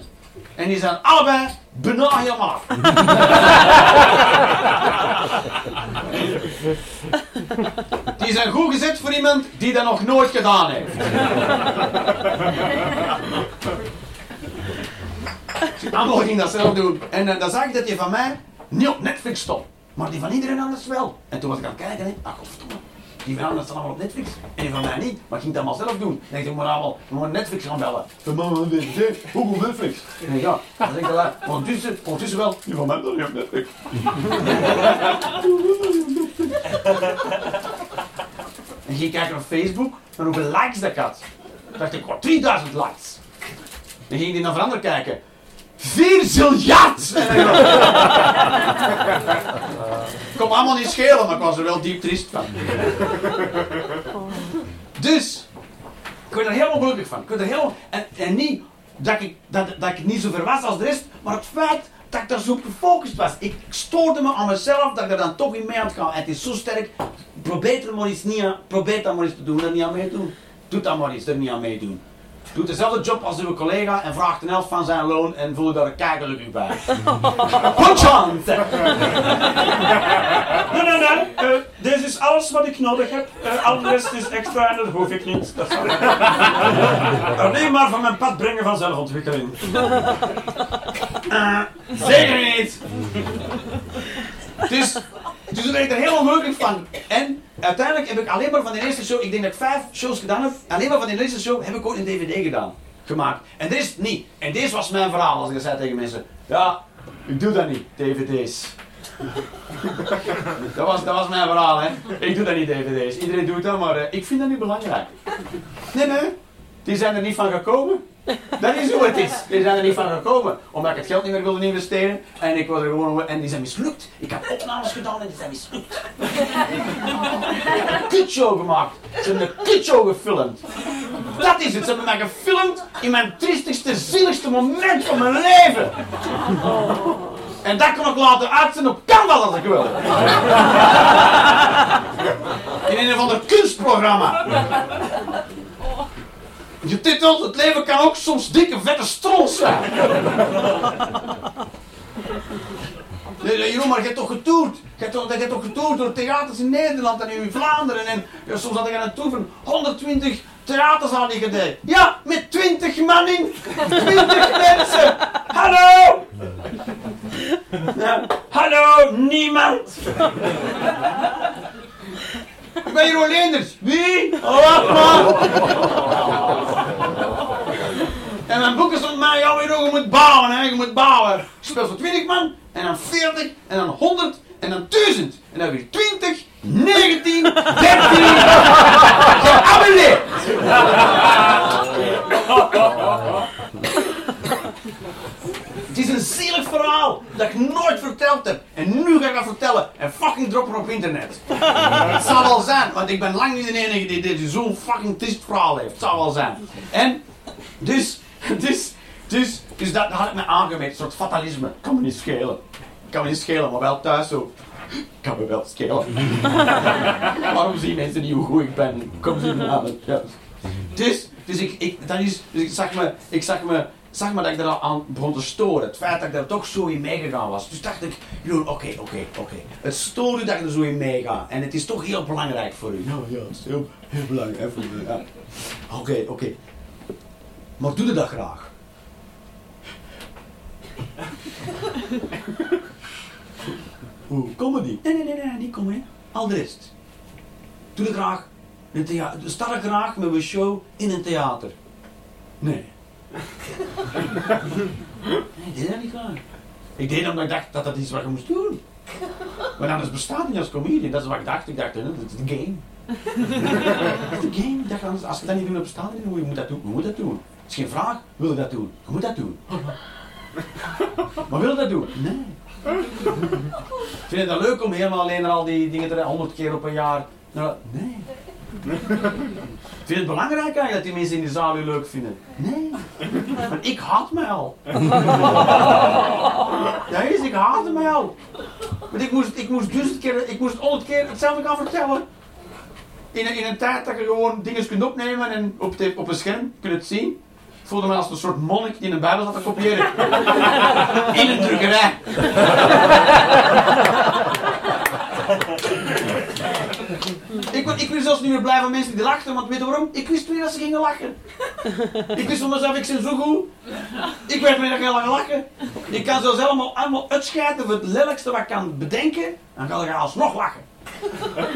Speaker 2: En die zijn allebei bijna helemaal af. Die zijn goed gezet voor iemand die dat nog nooit gedaan heeft. Allemaal ging dat zelf doen. En eh, dan zag ik dat die van mij niet op Netflix stond. Maar die van iedereen anders wel. En toen was ik aan het kijken. Hè. Ah, godverdomme. Die van staan allemaal op Netflix. En die van mij niet. Maar ik ging dat allemaal zelf doen. Dan denk ik, moet allemaal moet Netflix gaan bellen. Van mama, DVD, Google Netflix. En ik, ja, dan denk ik, dat, ondertussen, ondertussen wel. Die van mij dan niet op Netflix. En ging kijken op Facebook. En hoeveel likes dat ik had. Dan dacht ik, oh, 3000 likes. Dan ging die naar veranderen kijken. 4 ziljard! Kon allemaal niet schelen, maar ik was er wel diep triest van. Dus, ik werd er helemaal gelukkig van. Ik werd er helemaal, en, en niet dat ik, dat, dat ik niet zo ver was als de rest, maar het feit dat ik daar zo gefocust was. Ik stoorde me aan mezelf dat ik er dan toch in mee aan het gaan. Het is zo sterk. Probeer er maar eens niet aan, probeer dat maar eens te doen en niet aan meedoen. Doe dat maar eens, er niet aan meedoen. Doe dezelfde job als uw collega en vraagt een helft van zijn loon en voel je daar een kijkerlijk bij. Chance!
Speaker 4: Nee, nee, nee. Eh, dit is alles wat ik nodig heb. Eh al de rest is extra en dat hoef ik niet. Dat zal ik alleen maar van mijn pad brengen van zelfontwikkeling.
Speaker 2: Eh, zeker niet! Dus, dus daar ben ik er heel ongelukkig van. En uiteindelijk heb ik alleen maar van de eerste show, ik denk dat ik vijf shows gedaan heb, alleen maar van de eerste show heb ik ooit een dvd gedaan. Gemaakt. En dit is niet. En deze was mijn verhaal als ik zei tegen mensen. Ja, ik doe dat niet, dvd's. dat, was, dat was mijn verhaal, hè. Ik doe dat niet, dvd's. Iedereen doet dat, maar eh, ik vind dat niet belangrijk. Nee, nee. Die zijn er niet van gekomen. Dat is hoe het is. Die zijn er niet van gekomen. Omdat ik het geld niet meer wilde investeren. En ik wilde gewoon... En die zijn mislukt. Ik heb opnames gedaan en die zijn mislukt. een kutshow gemaakt. Ze hebben een kutshow gefilmd. Dat is het. Ze hebben mij gefilmd in mijn triestigste, zieligste moment van mijn leven. En dat kan ik laten uitzenden op Canva als ik wil. In een of ander kunstprogramma. Je titel, het leven kan ook soms dikke vette stront zijn. Nee, Jeroen, maar je hebt toch getoerd? Je hebt toch, je toch getoerd door theaters in Nederland en in Vlaanderen. En soms had ik aan een tour van 120 theaters aan die gedaan. Ja, met 20 man in. 20 mensen. Hallo! Ja. Ik ben Jeroen Leenders. Wie? Oh, man? En mijn boeken stond mij jou weer je moet bouwen, hè. Je moet bouwen. Ik speel voor 20 man, en dan 40, en dan 100, en dan 1000. En dan weer 20, 19, 13. Geabonneerd. Het is een zielig verhaal dat ik nooit verteld heb. En nu ga ik dat vertellen. En fucking droppen op internet. Het zal wel zijn, want ik ben lang niet de enige die, die zo'n fucking triest verhaal heeft. Het zal wel zijn. En dus, dus, dus, dus dat had ik me aangemeten. Een soort fatalisme. Kan me niet schelen. Kan me niet schelen, maar wel thuis zo. Kan me wel schelen. Waarom zien mensen niet hoe goed ik ben? Kom ze niet aan. Dus, dus ik, ik, dat is, dus ik zag me, ik zag me, zag me dat ik er al aan begon te storen. Het feit dat ik daar toch zo in meegegaan was. Dus dacht ik, joh, oké, oké, oké. Het stoort u dat ik er zo in meega. En het is toch heel belangrijk voor u. Nou ja, het is heel, heel belangrijk voor u. Ja. Oké, oké. Maar doe je dat graag? Oeh, comedy. Nee, nee, nee, nee, niet comedy. Al de rest. Doe je graag in een theater. Sta er graag met een show in een theater. Nee. Ik deed dat niet graag. Ik deed dat omdat ik dacht dat dat iets wat je moest doen. Maar anders bestaat niet als comedian. Dat is wat ik dacht. Ik dacht, hè, dat is de game. Dat is de game. Als je dat niet doet, bestaat niet. Je moet dat doen. Je moet dat doen. Het is geen vraag. Wil je dat doen? Je moet dat doen. Maar wil je dat doen? Nee. Vind je dat leuk om helemaal alleen al die dingen te honderd keer op een jaar? Nou, nee. Vind je het belangrijk eigenlijk dat die mensen in de zaal u leuk vinden? Nee. Want ik haat mij al. Ja, is, ik haatte mij al. Want ik moest, ik moest duizend keer, ik moest honderd keer hetzelfde gaan vertellen. In een, in een tijd dat je gewoon dingen kunt opnemen en op, de, op een scherm kunt het zien. Ik voelde me als een soort monnik die een bijbel zat te kopiëren. In een drukkerij. Ik, ik wist zelfs niet meer blij van mensen die lachten, want weet je waarom? Ik wist niet dat ze gingen lachen. Ik wist van mezelf, ik ben zo goed. Ik werd meer gaan lachen. Ik kan zelfs allemaal, allemaal uitscheiden voor het lelijkste wat ik kan bedenken, dan ga ik alsnog lachen.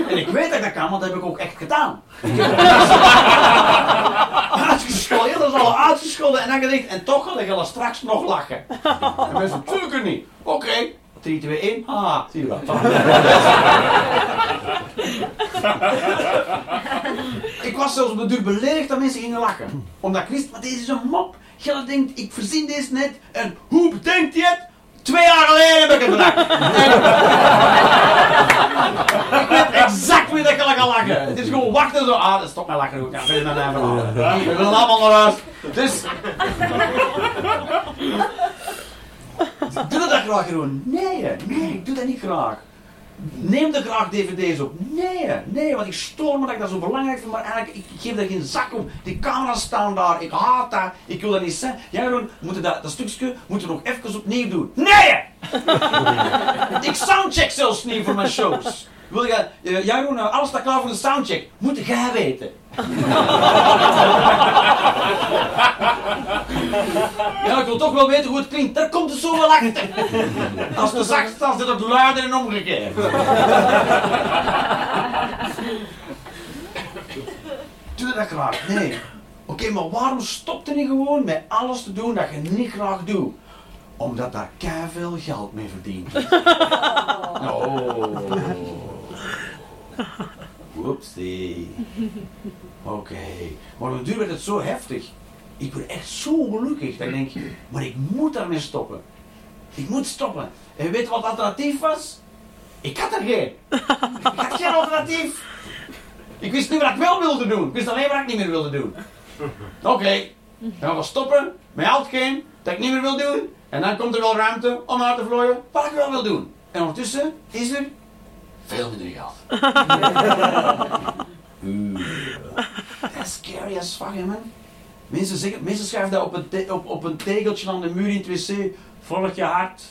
Speaker 2: En ik weet dat ik dat kan, want dat heb ik ook echt gedaan. Uitgescholden, dat is al uitgescholden en dan gedacht, en toch ga ik straks nog lachen. En mensen, natuurlijk niet. Oké, 3, 2, 1, haha, zie je wel. Ik was zelfs op de duur beledigd dat mensen gingen lachen. Omdat ik wist, maar deze is een mop. Gelle denkt, ik verzin deze net. En hoe bedenkt hij het? Twee jaar geleden heb ik het bedacht. Ik weet exact wie dat ik ga lachen. Het is gewoon wachten zo. Ah, dat stop met lachen. goed. Ja, verder naar mijn verhaal. We willen allemaal naar huis. Dus... Doe dat graag gewoon? Nee, nee, ik doe dat niet graag. Neem er graag dvd's op. Nee, nee, want ik stoor me dat ik dat zo belangrijk vind, maar eigenlijk, ik geef daar geen zak om. Die camera's staan daar, ik haat dat, ik wil dat niet zijn. Ja, Jeroen, moeten dat, dat stukje moeten nog even opnieuw doen. Nee! ik soundcheck zelfs niet voor mijn shows. Wil je, uh, Jeroen, uh, alles staat klaar voor de soundcheck. Moet jij weten. Ja, ik wil toch wel weten hoe het klinkt. Daar komt het zo wel achter. Als het zacht staat, zit het luider en omgekeerd. Doe dat graag? Nee. Oké, maar waarom stopt je niet gewoon met alles te doen dat je niet graag doet? Omdat daar veel geld mee verdient. Oh. Whoopsie. Oké. Maar op duur werd het zo heftig. Ik word echt zo gelukkig dat ik denk, maar ik moet daarmee stoppen. Ik moet stoppen. En weet je wat het alternatief was? Ik had er geen. Ik had geen alternatief. Ik wist niet wat ik wel wilde doen. Ik wist alleen wat ik niet meer wilde doen. Oké, dan gaan we stoppen met al hetgeen dat ik niet meer wil doen. En dan komt er wel ruimte om uit te vlooien wat ik wel wil doen. En ondertussen is er veel minder geld. Dat is scary as fuck, man. Mensen, zeggen, mensen schrijven dat op een, te- op, op een tegeltje aan de muur in het wc. Volg je hart.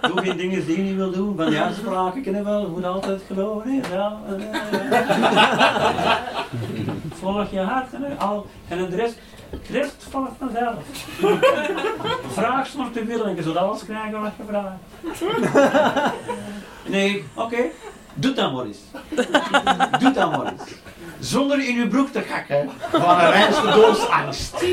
Speaker 2: Doe geen dingen die je niet wil doen. Van die uitspraken kennen wel. Moet altijd geloven. hè, eh. Volg je hart. En, al, en de rest. Rest valt vanzelf. Vraag maar te veel en je zult alles krijgen wat je vraagt. Nee, oké. Doe dat maar eens. Doe dat maar eens. Zonder in je broek te kakken van een reinste doodsangst.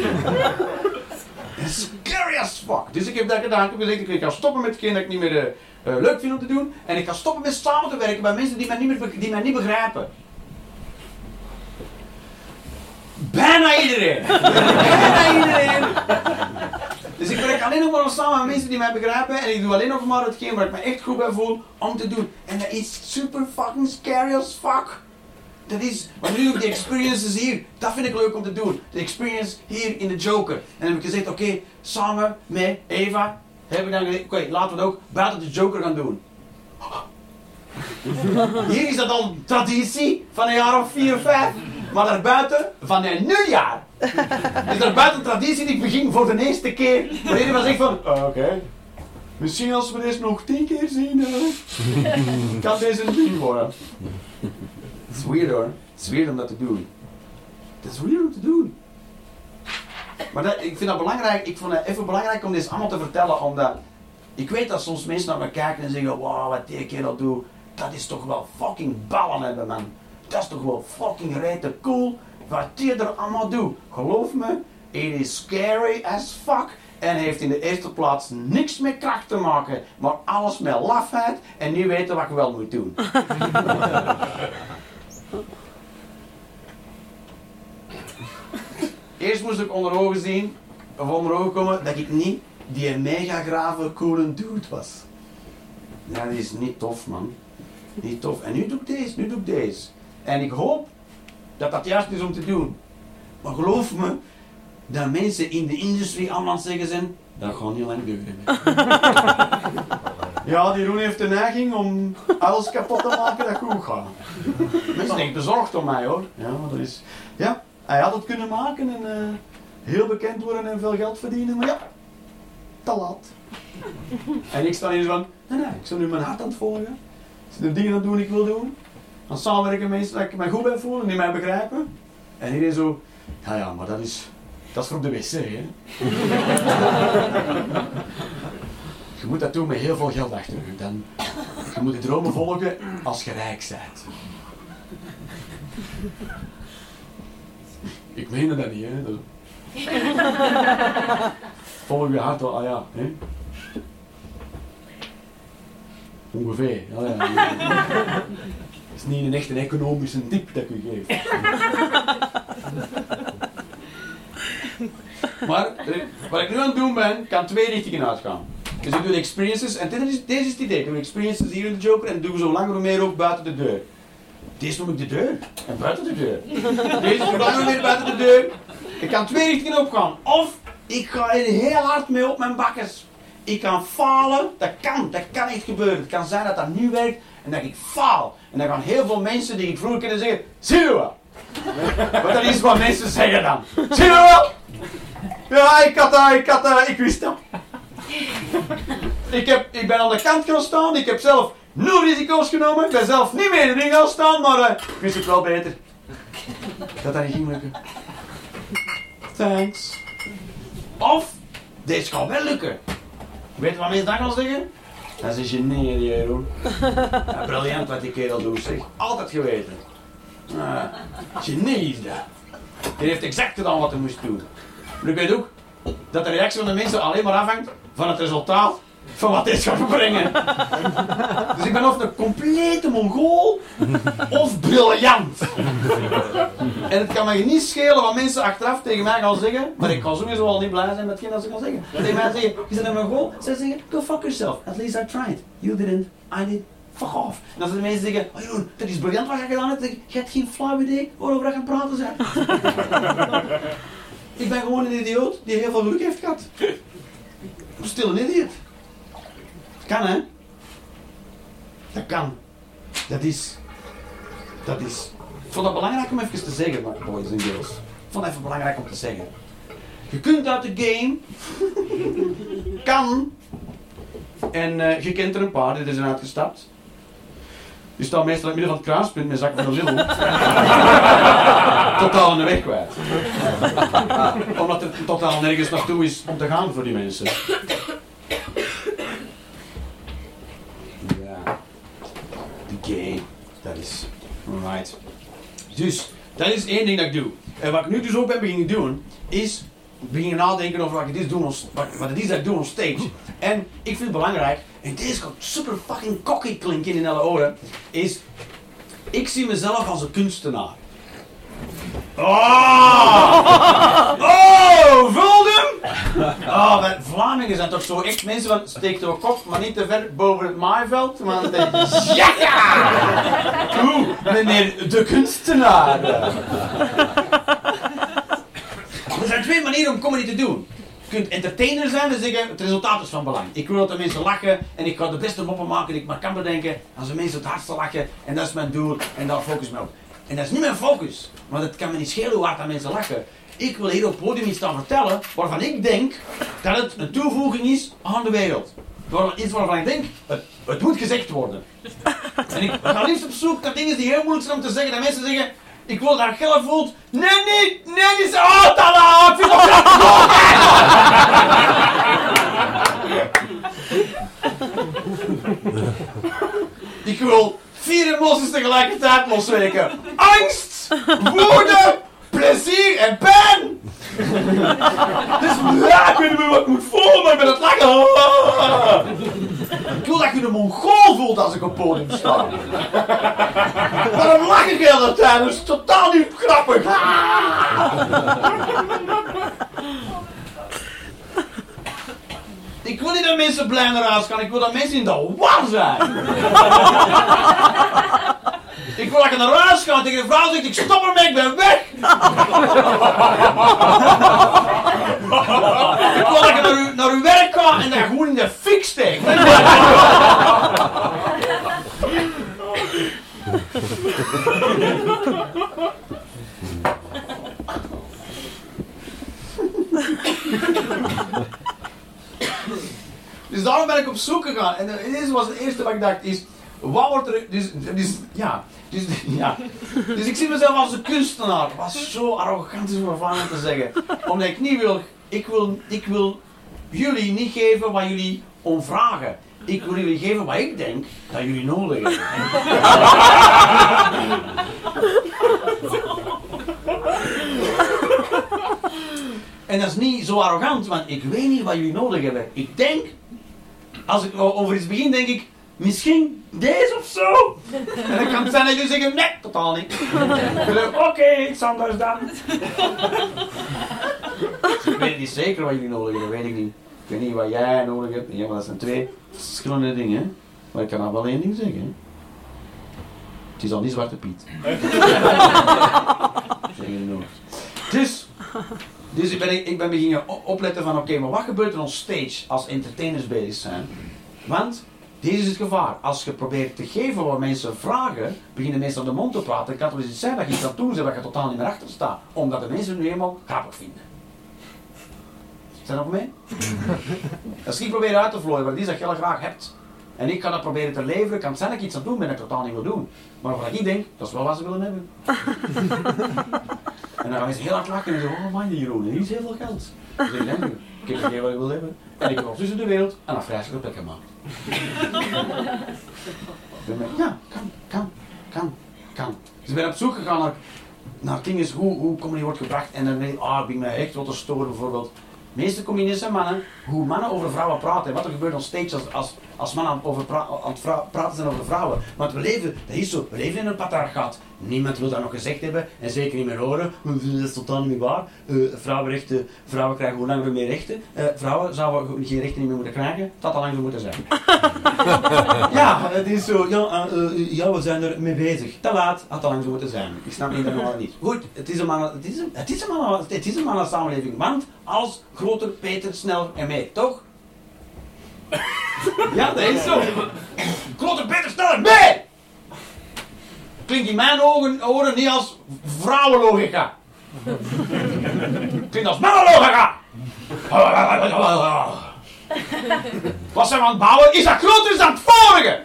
Speaker 2: Scary as fuck. Dus ik heb dat gedaan. Ik heb gezegd, ik ga stoppen met hetgeen dat ik niet meer eh, eh, leuk vind om te doen. En ik ga stoppen met samen te werken met mensen die mij niet, meer, die mij niet begrijpen. Bijna iedereen. Bijna iedereen. Dus ik werk alleen nog maar samen met mensen die mij begrijpen. En ik doe alleen nog maar hetgeen waar ik me echt goed bij voel om te doen. En dat is super fucking scary as fuck. Dat is, maar nu ook de experiences hier, dat vind ik leuk om te doen. De experience hier in de Joker. En dan heb ik gezegd, oké, samen met Eva, heb ik dan gezegd, oké, laten we het ook buiten de Joker gaan doen. Hier is dat al traditie van een jaar of vier, vijf. Maar daarbuiten van een nieuwjaar. Is daarbuiten traditie die ik begin voor de eerste keer. Waar iedereen zegt van, "Ah, oké, misschien als we deze nog tien keer zien, eh, kan deze een ding worden. Het is weird hoor. Het is weird om dat te doen. Het is weird om te doen. Maar dat, ik vind dat belangrijk. Ik vond het even belangrijk om dit allemaal te vertellen. Omdat ik weet dat soms mensen naar me kijken en zeggen: Wow, wat die kerel doet. Dat is toch wel fucking ballen hebben, man. Dat is toch wel fucking rete cool. Wat die er allemaal doet. Geloof me, it is scary as fuck. En heeft in de eerste plaats niks met kracht te maken, maar alles met lafheid en niet weten wat je wel moet doen. Eerst moest ik onder ogen zien, of onder ogen komen, dat ik niet die mega grave coole dude was. Die is niet tof, man. Niet tof. En nu doe ik deze, nu doe ik deze. En ik hoop dat dat juist is om te doen. Maar geloof me, dat mensen in de industrie allemaal zeggen zijn, dat gaat niet lang duren. Ja, die Roen heeft de neiging om alles kapot te maken dat goed gaat. Mensen zijn echt bezorgd om mij hoor. Ja, maar dat is... Ja, hij had het kunnen maken en eh, heel bekend worden en veel geld verdienen, maar ja, te laat. En ik sta hier van, nee nee, ik sta nu mijn hart aan het volgen. De dingen aan doen die ik wil doen. Dan samenwerken mensen dat ik me goed bij voel en die mij begrijpen. En iedereen zo, ja ja, maar dat is, dat is voor op de wc hè. Je moet dat doen met heel veel geld achter je. Dan, je moet de dromen volgen als je rijk bent. Ik meen dat niet, hè. Volg je hart wel, ah ja. Hè? Ongeveer, ja, ja. Het is niet een echt een economische tip dat ik u geef. Maar eh, wat ik nu aan het doen ben, kan twee richtingen uitgaan. Dus ik doe de experiences, en dit is, deze is het idee. Ik doe de experiences hier in de Joker en doe zo langer hoe meer ook buiten de deur. Deze noem ik de deur. En buiten de deur. Deze is langer weer buiten de deur. Ik kan twee richtingen opgaan. Of ik ga er heel hard mee op mijn bakkers. Ik kan falen. Dat kan. Dat kan echt gebeuren. Het kan zijn dat dat nu werkt en dat ik faal. En dan gaan heel veel mensen die ik vroeger kende zeggen: Zie je wel? Want dat is wat mensen zeggen dan. Zie je wel? Ja, ik had ik had dat, ik wist dat. Ik, heb, ik ben aan de kant gaan staan, ik heb zelf nul risico's genomen, ik ben zelf niet meer in de ring gaan staan, maar eh, ik wist het wel beter. Dat dat niet ging lukken. Thanks. Of, deze gaat wel lukken. Weet je wat mensen dan gaan zeggen? Dat is een genie, die Jeroen. Ja, briljant wat die kerel doet, zeg. Altijd geweten. Uh, genie is dat. Die heeft exact gedaan wat hij moest doen. Maar ik weet ook dat de reactie van de mensen alleen maar afhangt van het resultaat van wat dit gaat brengen. Dus ik ben of een complete mongool of briljant. En het kan me niet schelen wat mensen achteraf tegen mij gaan zeggen, maar ik ga sowieso al niet blij zijn met hetgeen dat ze gaan zeggen. Tegen mij zeggen, je bent een mongool, ze zeggen, go fuck yourself. At least I tried. You didn't, I did. Fuck off. En als de mensen zeggen, oh dat is briljant wat je gedaan hebt, je hebt geen flauw idee waarover je gaan praten zijn. Ik ben gewoon een idioot die heel veel geluk heeft gehad. Stil een idioot. Kan hè? Dat kan. Dat is. Dat is. Ik vond het belangrijk om even te zeggen, boys en girls. Ik vond het even belangrijk om te zeggen. Je kunt uit de game. kan. En eh, je kent er een paar die er zijn uitgestapt. Die staat meestal in het midden van het kruispunt met zak van de lil. totaal in de weg kwijt. Omdat er totaal nergens naartoe is om te gaan voor die mensen. Right. Dus, dat is één ding dat ik doe. En wat ik nu dus ook ben beginnen doen, is beginnen nadenken over wat ik dit doe, on- wat, wat het is dat ik doe on stage. En ik vind het belangrijk, en deze gaat super fucking cocky klinken in alle oren, is, ik zie mezelf als een kunstenaar. Oh! Oh? Oh, maar Vlamingen zijn toch zo echt mensen van steek de kop, maar niet te ver boven het maaiveld. Want dan denk je, ja, ja! Oeh, meneer de kunstenaar. Er zijn twee manieren om comedy te doen. Je kunt entertainer zijn en zeggen, het resultaat is van belang. Ik wil dat de mensen lachen en ik ga de beste moppen maken die ik maar kan bedenken. Als de mensen het hardste lachen en dat is mijn doel en daar focus ik me op. En dat is niet mijn focus, want het kan me niet schelen hoe hard dat mensen lachen. Ik wil hier op het podium iets staan vertellen waarvan ik denk dat het een toevoeging is aan de wereld. Iets waarvan ik denk, het, het moet gezegd worden. En ik ga liefst op zoek naar dingen die heel moeilijk zijn om te zeggen. Dat mensen zeggen, ik wil dat Gelle voelt. Nee, niet, nee, niet. Oh, tala, ik vind het Ik wil vier emoties tegelijkertijd losweken. Angst, woede, plezier en pijn. Dus ja, ik weet niet wat moet voelen, maar ik ben het lachen. Ik wil dat je een mongool voelt als ik op podium sta. Dan lach ik heel de dat is totaal niet grappig. Ik wil niet dat mensen blij naar huis gaan, ik wil dat mensen in de war zijn. Ik wil dat je naar huis gaat tegen de vrouw zegt, ik stop ermee, ik ben weg. ik wil dat je naar uw, naar uw werk gaat en dat je gewoon in de fik steekt. Dus daarom ben ik op zoek En deze was het eerste wat ik dacht is, wat wordt er... Dus, dus ja, dus, ja. dus ik zie mezelf als een kunstenaar. Wat zo arrogant is om ervan te zeggen. Omdat ik niet wil... Ik wil, ik wil jullie niet geven wat jullie om vragen. Ik wil jullie geven wat ik denk dat jullie nodig hebben. En dat is niet zo arrogant, want ik weet niet wat jullie nodig hebben. Ik denk, als ik over iets begin, denk ik, misschien deze of zo. En dan kan het zijn dat jullie zeggen, nee, totaal niet. Oké, iets anders dan. ik weet niet zeker wat jullie nodig hebben, weet ik niet. Ik weet niet wat jij nodig hebt. Ja, maar dat zijn twee verschillende dingen. hè. Maar ik kan al wel één ding zeggen. hè. Het is al niet Zwarte Piet. zeg je nog. Dus, dus ik ben, ik ben beginnen opletten van oké, maar wat gebeurt er on stage als entertainers bezig zijn? Want dit is het gevaar. Als je probeert te geven wat mensen vragen, beginnen mensen aan de mond te praten. kan het wel eens zijn dat je iets aan doen bent waar je totaal niet meer achter staat. Omdat de mensen het nu eenmaal grappig vinden. Zijn nog mee? Als ik probeer uit te vlooien wat is dat je heel graag hebt. En ik kan dat proberen te leveren, kan het zijn dat ik iets aan doen ben dat ik totaal niet wil doen. Maar wat ik denk, dat is wel wat ze willen hebben. En dan gaan mensen heel hard lachen en zeggen, oh man, die Jeroen, hier is heel veel geld. Dan zeg ik, nee, ik heb geen wat ik wil hebben. En ik heb tussen de wereld en dan vreselijke plekken maken. Ik ben, ja, kan, kan, kan, kan. Dus ik ben op zoek gegaan naar, naar dingen, hoe, hoe comedy wordt gebracht. En dan denk ik, ah, ik ben mij echt wat te storen bijvoorbeeld. De meeste comedians zijn mannen, hoe mannen over vrouwen praten. En wat er gebeurt op stage als, als, als mannen aan, over pra- aan het vrou- praten zijn over vrouwen. Want we leven, dat is zo, we leven in een patriarchaat. Niemand wil dat nog gezegd hebben en zeker niet meer horen. Dat is totaal niet waar. Eh, vrouwenrechten, vrouwen krijgen hoe langer meer rechten. Eh, vrouwen zouden geen rechten meer moeten krijgen. Dat had al lang zo moeten zijn. ja, het is zo. Ja, eh, ja, we zijn er mee bezig. Te laat, had al lang zo moeten zijn. Ik snap helemaal niet. Goed, het is een man, het is een, het is een man, het is een man samenleving. Want als groter, beter, sneller en meer, toch? Ja, dat is zo. Klotter beter sneller mee! Klinkt in mijn ogen, oren niet als vrouwenlogica. Klinkt als mannenlogica. Wat zijn we aan het bouwen? Is dat groter dan het vorige?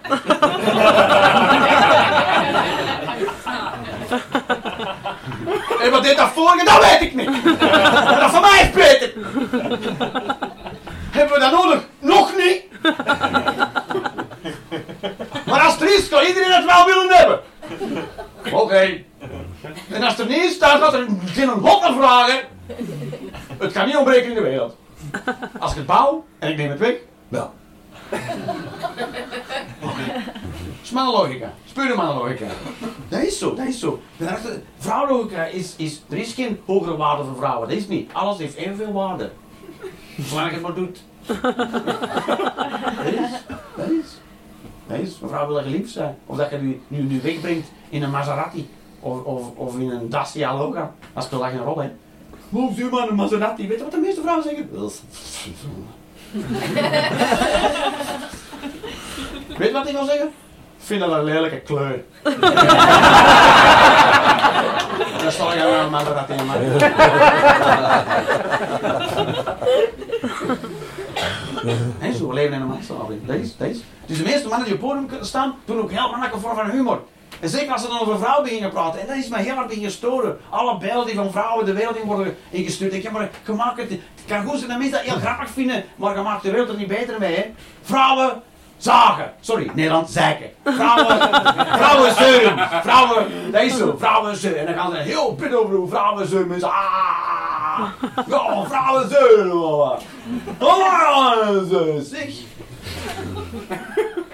Speaker 2: En wat deed dat vorige? Dat weet ik niet. Dat van mij is beter. Hebben we dat nodig? Nog niet. Maar als er is, kan iedereen het wel willen hebben. Oké. En als er niet dan gaat er geen hot naar vragen. Het kan niet ontbreken in de wereld. Als ik het bouw en ik neem het weg, wel. Mijn logica. Mijn logica. Dat is zo, dat is zo. Vrouwenlogica is, is, er is geen hogere waarde voor vrouwen. Dat is niet. Alles heeft evenveel waarde. Zolang je het maar doet. Dat is, dat is. Dat is, een vrouw wil geliefd zijn. Of dat je nu, nu, nu wegbrengt in een Maserati. Of, of, of in een Dacia Logan. Dat speelt echt een rol, hè. Hoe zie maar een Maserati? Weet je wat de meeste vrouwen zeggen? Weet je wat ik wil zeggen? Vind dat een lelijke kleur. Daar zal ik aan een Maserati maken. Zo, leven in een maatschappij. Dat. Dus de meeste mannen die op het podium kunnen staan, doen ook heel mannelijke vorm van humor. En zeker als ze dan over vrouwen beginnen praten. En dat is mij heel hard beginnen storen. Alle beelden van vrouwen de wereld in worden ingestuurd. Ik ja, maar je maakt het, kan goed zijn dat mensen dat heel grappig vinden, maar je maakt de wereld er niet beter mee. Vrouwen zagen. Sorry, Nederland zeiken. Vrouwen, vrouwen zeuren. Vrouwen, dat is zo, vrouwen zeuren. En dan gaan ze heel pit over hoe vrouwen zeuren. Mensen, ah, ja, vrouwen zeuren. Vrouwen zeuren, zeg.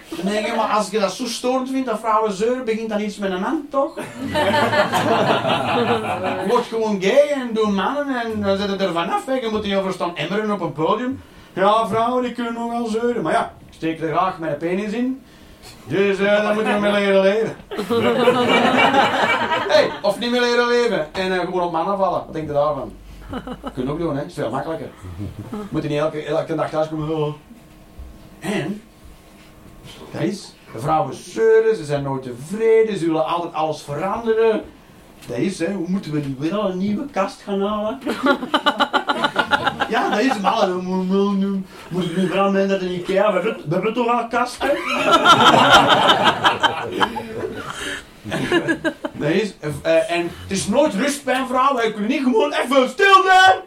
Speaker 2: Dan denk ik, maar als je dat zo storend vindt dat vrouwen zeuren, begint dan iets met een man, toch? Word gewoon gay en doe mannen en dan zit het er vanaf. hè. Je moet niet over staan emmeren op een podium. Ja, vrouwen die kunnen nogal zeuren. Maar ja, steek er graag mijn penis in. Dus eh dan moeten we mee leren leven. hey, of niet meer leren leven en eh, gewoon op mannen vallen. Wat denk je daarvan? Kun je ook doen, hè? is veel makkelijker. Moet je niet elke, elke dag thuis komen. Oh. En dat is, de vrouwen zeuren, ze zijn nooit tevreden, ze willen altijd alles veranderen. Dat is, hè, hoe moeten we nu weer al een nieuwe kast gaan halen? ja, dat is, moeten nu, moeten we nu veranderen naar de Ikea, we hebben, toch al kasten? dat is, eh, en het is nooit rust bij een vrouw, wij kunnen niet gewoon even stil zijn.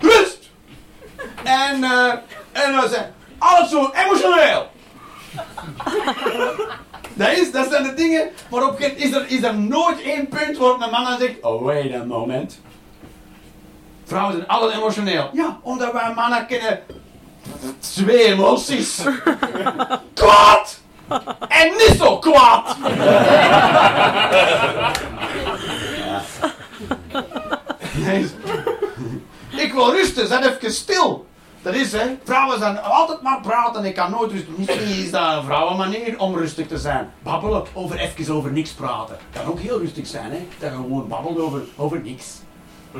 Speaker 2: Rust! En, eh, en dan zijn alles zo emotioneel. Dat, is, dat zijn de dingen waarop is er, is er nooit één punt waarop een man dan zegt, oh wait a moment. Vrouwen zijn altijd emotioneel. Ja, omdat wij mannen kennen twee emoties. Kwaad! En niet zo kwaad! Nee. Ik wil rusten, zet even stil. Dat is hè, vrouwen zijn altijd maar praten, ik kan nooit rusten. Misschien is dat een vrouwenmanier om rustig te zijn. Babbelen over even over niks praten. Kan ook heel rustig zijn, hè. Dat je gewoon babbelt over, over niks.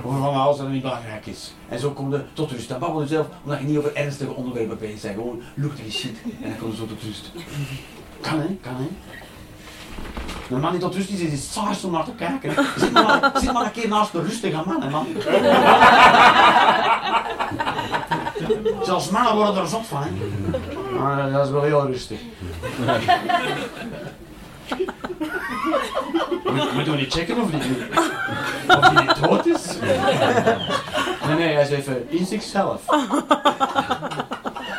Speaker 2: Over van alles dat niet belangrijk is. En zo kom je tot rust. Dan babbel je zelf, omdat je niet over ernstige onderwerpen bezig bent. Gewoon luchtige shit. En dan kom je zo tot rust. Kan hè, kan hè. Een man die tot rust is, is het saai om naar te kijken. Zit maar, zit maar een keer naast een rustige man, hè, man. Zelfs mannen worden er zot van, hè. Maar dat is wel heel rustig. Moet- Moeten we niet checken of die, of die niet dood is? Nee, nee, hij is even in zichzelf.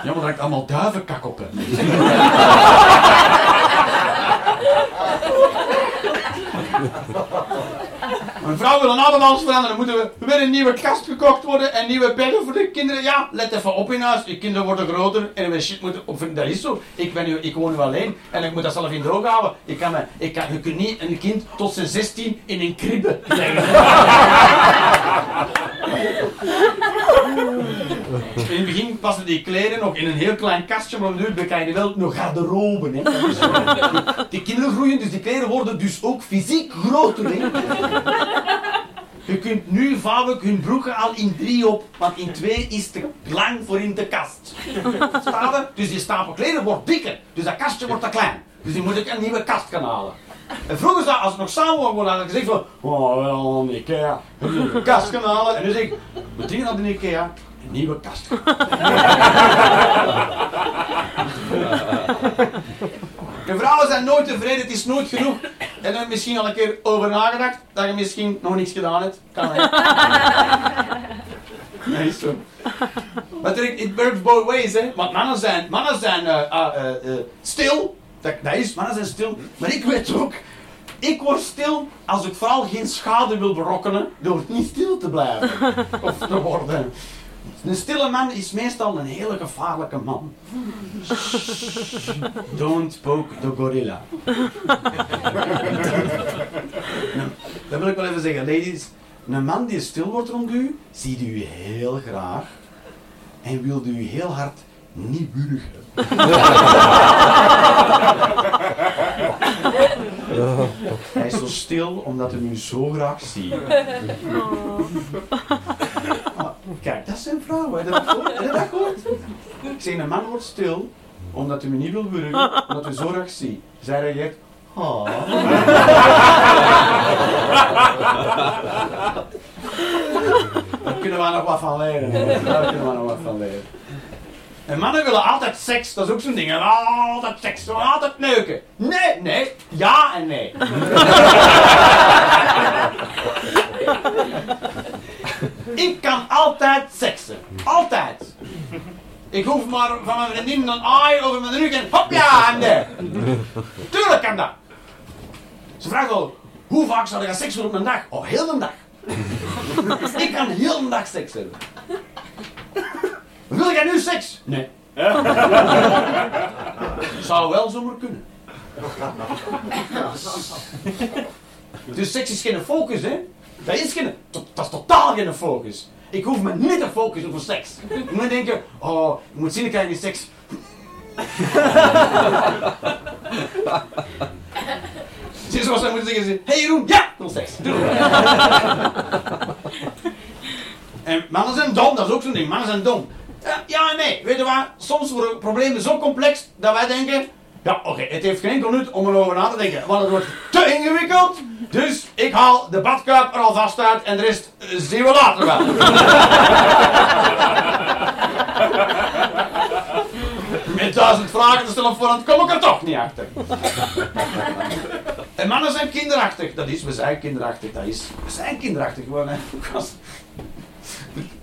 Speaker 2: Jammer dat ik allemaal duivenkak op heb. Mijn vrouw wil een alles veranderen. Dan moeten we weer een nieuwe kast gekocht worden en nieuwe bedden voor de kinderen. Ja, let even op in huis. De kinderen worden groter en we shit moeten. Dat is zo. Ik, ben nu, ik woon nu alleen en ik moet dat zelf in droog houden. Ik kan ik kan, je kunt niet een kind tot zijn 16 in een kribbe leggen. In het begin passen die kleren nog in een heel klein kastje, maar nu krijg je wel nog garderobe. Hè. Dat. Die, die kinderen groeien, dus die kleren worden dus ook fysiek groter. Hè. Je kunt nu vouwen hun broeken al in drie op, want in twee is te lang voor in de kast. Staven? Dus die stapel kleren wordt dikker, dus dat kastje wordt te klein. Dus die moet ik een nieuwe kast gaan halen. En vroeger, zou- als we nog samen waren, had ik gezegd van, oh, wel een Ikea, kast gaan halen. En nu zeg ik, we dingen naar de Ikea, een nieuwe kast. De vrouwen zijn nooit tevreden, het is nooit genoeg. Heb je er misschien al een keer over nagedacht dat je misschien nog niets gedaan hebt? Kan hè? Nee, is zo. Maar het it works both ways, hè. Want mannen zijn, mannen zijn eh, ah, eh, eh, stil. Dat, dat is, mannen zijn stil. Maar ik weet ook, ik word stil als ik vooral geen schade wil berokkenen door niet stil te blijven. Of te worden. Een stille man is meestal een hele gevaarlijke man. Don't poke the gorilla. Nou, dat wil ik wel even zeggen, ladies. Een man die stil wordt rond u, ziet u heel graag en wil u heel hard niet burgen. Hij is zo stil omdat hij u zo graag ziet. Kijk, dat zijn vrouwen. Heb dat gehoord? Dat gehoord? Ik zeg, een man wordt stil omdat hij me niet wil burgen, omdat hij zo graag ziet. Zij reageert, oh. Daar kunnen we nog wat van leren. Daar kunnen we nog wat van leren. En mannen willen altijd seks, dat is ook zo'n ding. Altijd seks, altijd neuken. Nee, nee, ja en nee. Ik kan altijd seksen. Altijd. Ik hoef maar van mijn vriendin een aai over mijn rug en hop ja en nee. Tuurlijk kan dat. Ze vraagt wel, hoe vaak zou je seks doen op een dag? Oh, heel een dag. Ik kan heel een dag seks hebben. Wil jij nu seks? Nee. Zou wel zomaar kunnen. Dus seks is geen focus, hè? Dat is geen, geen focus. Ik hoef me niet te focussen op seks. Ik moet denken, oh, ik moet zien, ik krijg je seks. Zie je zoals zij moeten zeggen, hé hey Jeroen, ja, ik wil seks. Doe. En mannen zijn dom, dat is ook zo'n ding. Mannen zijn dom. Ja, ja en nee. Weet je wat? Soms worden problemen zo complex dat wij denken... Ja, oké, het heeft geen enkel nut om erover na te denken. Want het wordt te ingewikkeld. Dus ik haal de badkuip er alvast uit en de rest eh, zien we later wel. Met duizend vragen te stellen voorhand kom ik er toch niet achter. En mannen zijn kinderachtig. Dat is, we zijn kinderachtig. Dat is, we zijn kinderachtig gewoon. hè.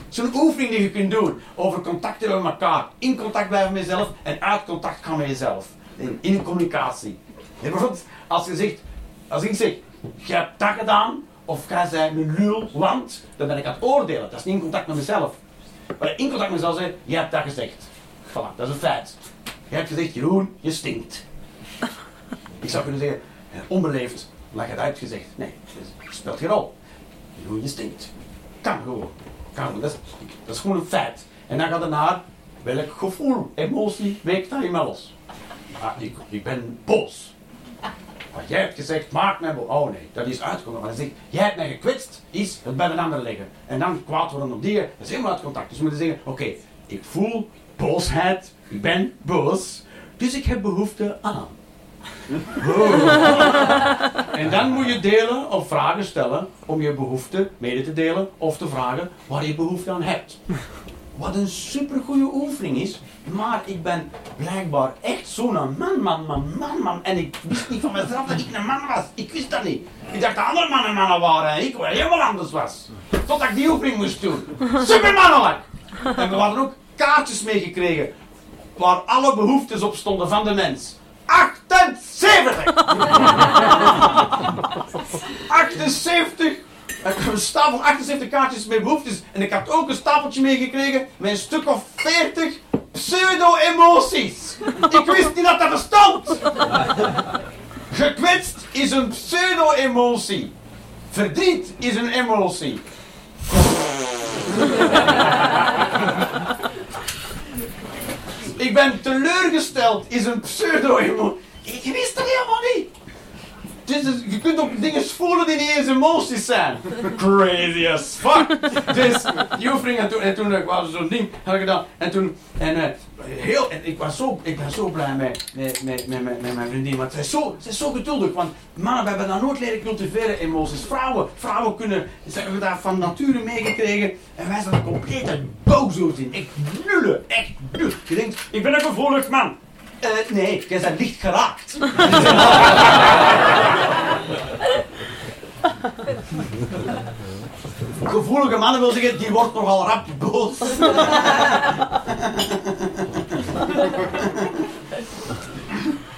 Speaker 2: Zo'n oefening die je kunt doen over contacten met elkaar. In contact blijven met jezelf en uit contact gaan met jezelf. In, in communicatie. Bijvoorbeeld, als je zegt, als ik zeg, jij hebt dat gedaan, of jij zei een lul, want, dan ben ik aan het oordelen. Dat is niet in contact met mezelf. Maar in contact met mezelf zeggen, jij hebt dat gezegd. Voilà, dat is een feit. Jij hebt gezegd, Jeroen, je stinkt. Ik zou kunnen zeggen, onbeleefd, maar je hebt uitgezegd. Nee, dat speelt geen rol. Jeroen, je stinkt. Kan gewoon. Kan. Dat, is, dat is gewoon een feit. En dan gaat het naar welk gevoel, emotie weekt dat in los. Ah, ik, ik ben boos. Wat jij hebt gezegd, maakt mij boos. Oh nee, dat is uitgekomen. Maar dan zegt, jij hebt mij gekwetst, is het bij een ander liggen. En dan kwaad worden op die, dat is helemaal uit contact. Dus we moeten zeggen, oké, ik voel boosheid, ik ben boos, dus ik heb behoefte aan. En dan moet je delen of vragen stellen om je behoefte mede te delen of te vragen waar je behoefte aan hebt. Wat een supergoeie oefening is, maar ik ben blijkbaar echt zo'n man, man, man, man, man. En ik wist niet van mezelf dat ik een man was. Ik wist dat niet. Ik dacht dat andere mannen mannen waren en ik wel helemaal anders was. Totdat ik die oefening moest doen. Supermannelijk! En we hadden ook kaartjes meegekregen waar alle behoeftes op stonden van de mens. 78! 78! Ik heb een stapel 78 kaartjes met behoeftes. En ik had ook een stapeltje meegekregen met een stuk of 40 pseudo-emoties. Ik wist niet dat dat bestond. Gekwetst is een pseudo-emotie. Verdriet is een emotie. Ik ben teleurgesteld is een pseudo-emotie. Ik wist dat helemaal niet. Dus het- je kunt ook dingen voelen die niet eens emoties zijn. Crazy as fuck. Dus die oefening en toen, en toen ik was zo'n ding had ik gedaan. En toen, en, eh, heel, en ik, was zo, ik ben zo blij met, met, met, met, mijn vriendin. Want zij is, zo, zij is zo geduldig. Want mannen, we hebben dat nooit leren cultiveren, emoties. Vrouwen, vrouwen kunnen, ze hebben dat van nature meegekregen. En wij zijn er compleet boosdood in. Echt nullen, echt nul. Je denkt, ik ben een gevoelig man. Eh nee, jij zijn Licht geraakt. Gevoelige mannen wil zeggen, die wordt nogal rap boos.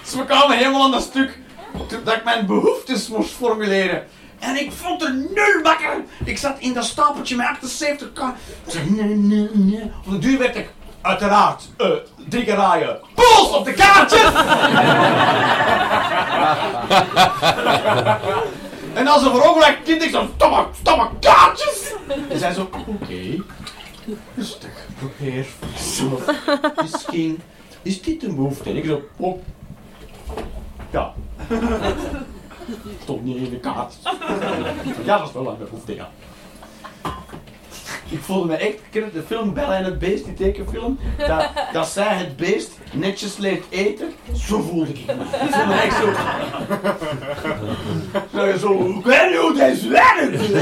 Speaker 2: dus we kwamen helemaal aan dat stuk dat ik mijn behoeftes moest formuleren. En ik vond er nul bakker. Ik zat in dat stapeltje met 78k. Ik zei, nee, nee, nee. Op de duur werd ik uiteraard eh drie keer raaien. Boos op de kaartjes! en als een verongelijk kind, ik zo, stomme, stomme kaartjes! En zij zo, oké, rustig, probeer zo. Misschien is dit een behoefte. En ik zo, oh, ja. Stond niet in de kaart. Ja, dat is wel een behoefte, ja. Ik voelde me echt, je de film Bella en het Beest, die tekenfilm? Dat, dat zij het beest netjes leert eten, zo voelde ik me. Ik voelde me echt zo... Zo, zo ik weet niet hoe dit werkt!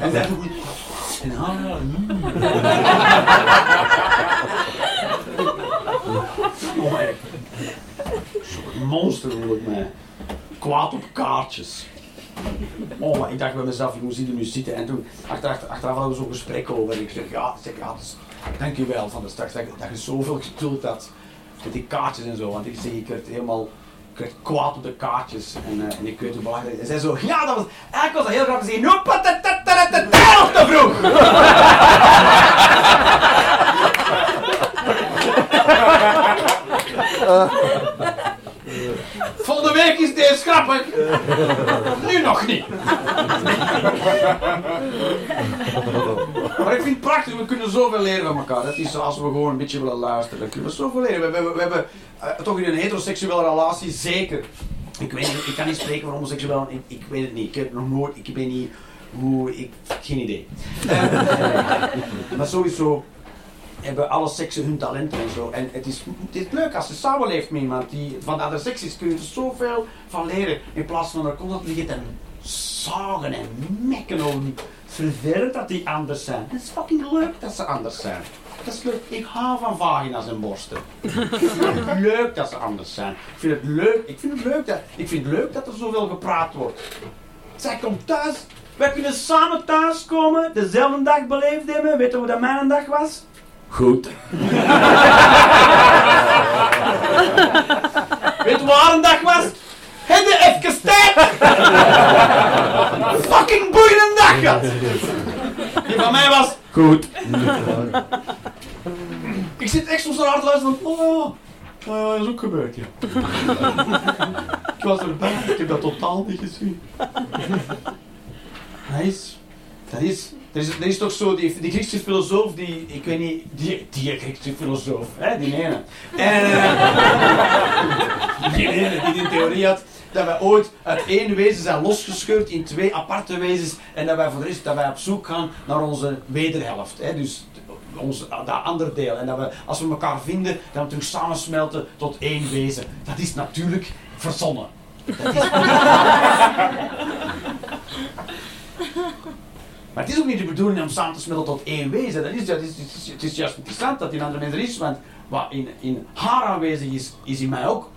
Speaker 2: En zij zo... En ah, mm. Oh. Zo'n monster voel ik mij. Kwaad op kaartjes. Oh, maar ik dacht bij mezelf, ik moest hier nu zitten. En toen, achteraf, achteraf hadden we zo'n gesprek over. En ik zeg, ja, zeg, ja dus, dank je wel van de start. Dat, dat je zoveel geduld had met die kaartjes en zo. Want ik zeg, ik werd helemaal ik werd kwaad op de kaartjes. En, eh, en ik weet hoe belangrijk En zij zo, ja, dat was, eigenlijk was dat heel grappig. Ze zei, te vroeg! Volgende week is deze grappig. Nu nog niet. Maar ik vind het prachtig, we kunnen zoveel leren van elkaar. Dat is als we gewoon een beetje willen luisteren. Dan kunnen we zoveel leren. We, hebben- eh, toch in een heteroseksuele relatie zeker. Ik weet niet, ik kan niet spreken voor homoseksueel. Ik, ik weet het niet. Ik heb het nog nooit, ik weet niet hoe, ik, geen idee. Eh, maar sowieso hebben alle seksen hun talenten en zo. En het is, het is leuk als je samenleeft met iemand die van de andere seks is, kun je er zoveel van leren. In plaats van er constant liggen te zagen en mekken over die vervelend dat die anders zijn. Het is fucking leuk dat ze anders zijn. Dat is leuk. Ik hou van vagina's en borsten. Ik vind het leuk dat ze anders zijn. Ik vind het leuk, ik vind het leuk, dat, ik vind het leuk dat er zoveel gepraat wordt. Zij komt thuis. Wij kunnen samen thuiskomen, dezelfde dag beleefd hebben. Weet je hoe dat mijn dag was? Goed. Weet je waar een dag was? Heb je even tijd? Fucking boeiende dag gehad. Die van mij was goed. Ik zit echt soms zo hard te luisteren van, oh ja, oh ja, dat is ook gebeurd, ja. ik was erbij, ik heb dat totaal niet gezien. Dat is, dat is, er is, is toch zo, die, die Griekse filosoof, die, ik weet niet, die, die Griekse filosoof, hè, die ene. En, eh, die ene die theorie had, dat wij ooit uit één wezen zijn losgescheurd in twee aparte wezens en dat wij voor de rest, dat wij op zoek gaan naar onze wederhelft. Hè, dus ons, dat andere deel. En dat we, als we elkaar vinden, dan terug samensmelten tot één wezen. Dat is natuurlijk verzonnen. Maar het is ook niet de bedoeling om samen te smelten tot één wezen. Dat is, dat is, het, is, het is juist interessant dat die andere mens er is, want wat in, in haar aanwezig is, is in mij ook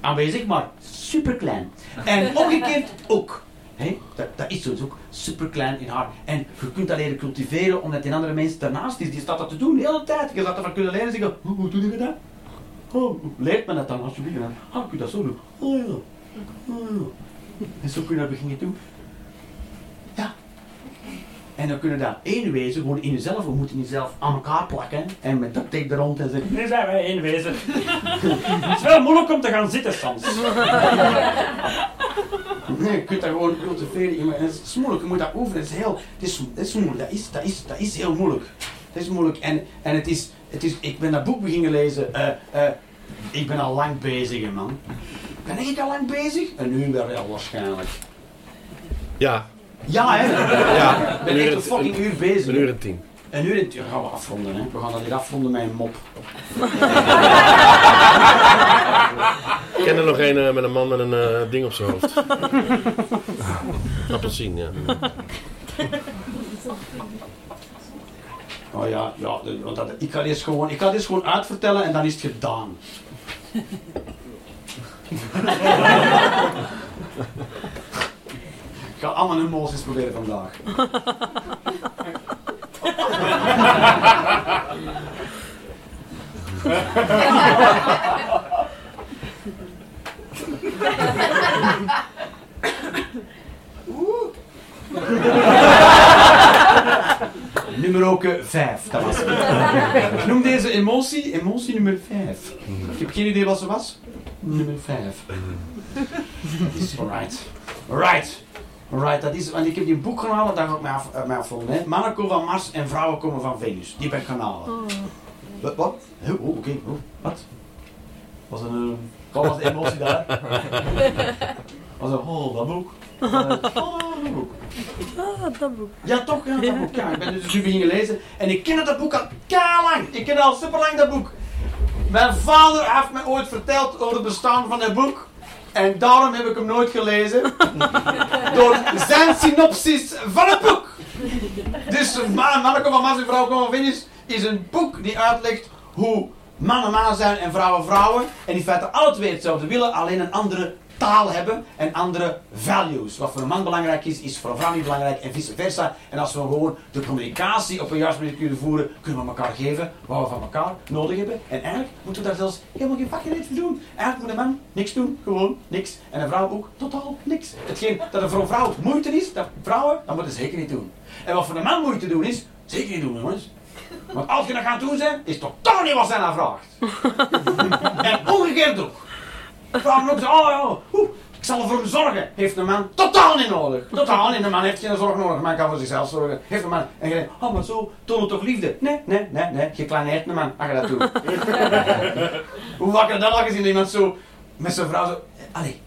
Speaker 2: aanwezig, maar superklein. En omgekeerd ook. Hé, dat, dat is is ook superklein in haar. En je kunt dat leren cultiveren omdat die andere mens daarnaast is. Die staat dat te doen de hele tijd. Je zou ervan kunnen leren en zeggen, hoe, hoe doe je dat? Oh, leert me dat dan alsjeblieft. Dan, Ah, kun je dat zo doen? Oh ja. Oh, ja. En zo kun je dat beginnen doen. En dan kunnen dat één wezen gewoon in jezelf, we moeten jezelf aan elkaar plakken en met duct tape er rond en zeggen, nu zijn wij één wezen. Het is wel moeilijk om te gaan zitten soms. Nee, je kunt dat gewoon cultiveren. in- en Het is moeilijk, je moet dat oefenen. Het is heel, het is, het is moeilijk. Dat is, dat, is, dat is heel moeilijk. Het is moeilijk. En, en het is, het is, ik ben dat boek beginnen lezen. eh, eh, ik ben al lang bezig, man. Ben ik al lang bezig? Een uur wel waarschijnlijk.
Speaker 3: Ja,
Speaker 2: Ja, hè?
Speaker 3: ja.
Speaker 2: Ik ben
Speaker 3: Een
Speaker 2: echt fucking uur bezig.
Speaker 3: Een uur en tien.
Speaker 2: Een uur en tien gaan we afronden, hè. We gaan dat hier afronden met een mop.
Speaker 3: Ik ken er nog een eh, met een man met een eh, ding op zijn hoofd. Appelsien, ja.
Speaker 2: Oh ja, ja de- dat, ik, ga dit gewoon, ik ga dit gewoon uitvertellen en dan is het gedaan. Ik ga allemaal emoties proberen vandaag. Nummer ook 5, dat was het. Ik noem deze emotie emotie nummer 5. Ik heb geen idee wat ze was. Nummer 5. Dat is alright. Alright. Alright, dat is, want ik heb die boek gaan halen, daar ga ik mij, af, eh, mij afvallen. Hè. Mannen komen van Mars en vrouwen komen van Venus. Die ben ik gaan halen. Wat? wat? Oh, oh, oké. Oh, wat? Was een, uh, wat was de emotie daar? Was een, oh, dat boek. Oh, dat boek.
Speaker 6: Ah, dat boek.
Speaker 2: Ja, toch, ja, dat boek. Ja, ik ben dus nu beginnen lezen. En ik ken dat boek al lang. Ik ken al super lang dat boek. Mijn vader heeft me ooit verteld over het bestaan van dat boek. En daarom heb ik hem nooit gelezen. Door zijn synopsis van het boek. Dus Man- Manneke van Mars en Vrouw Venus is een boek die uitlegt hoe mannen mannen zijn en vrouwen vrouwen. En in feite alle twee hetzelfde willen, alleen een andere taal hebben en andere values. Wat voor een man belangrijk is, is voor een vrouw niet belangrijk en vice versa. En als we gewoon de communicatie op een juiste manier kunnen voeren, kunnen we elkaar geven wat we van elkaar nodig hebben. En eigenlijk moeten we daar zelfs helemaal geen vakkenheid voor doen. Eigenlijk moet een man niks doen, gewoon niks. En een vrouw ook totaal niks. Hetgeen dat er voor een vrouw moeite is, dat vrouwen, dat moeten ze zeker niet doen. En wat voor een man moeite doen is, zeker niet doen jongens. Want als je dat gaat doen zijn, is totaal niet wat zij naar vraagt. en omgekeerd ook. Vrouwen ook zo, oh ja, ik zal er voor hem zorgen. Heeft een man totaal niet nodig. Totaal niet. Een man heeft geen zorg nodig. Een man kan voor zichzelf zorgen. Heeft een man. En je denkt, oh maar zo, toon het toch liefde? Nee, nee, nee, nee. Je kleineert een man als je dat doet. Hoe vaak heb je dat al gezien? Iemand zo, met zijn vrouw zo, allee,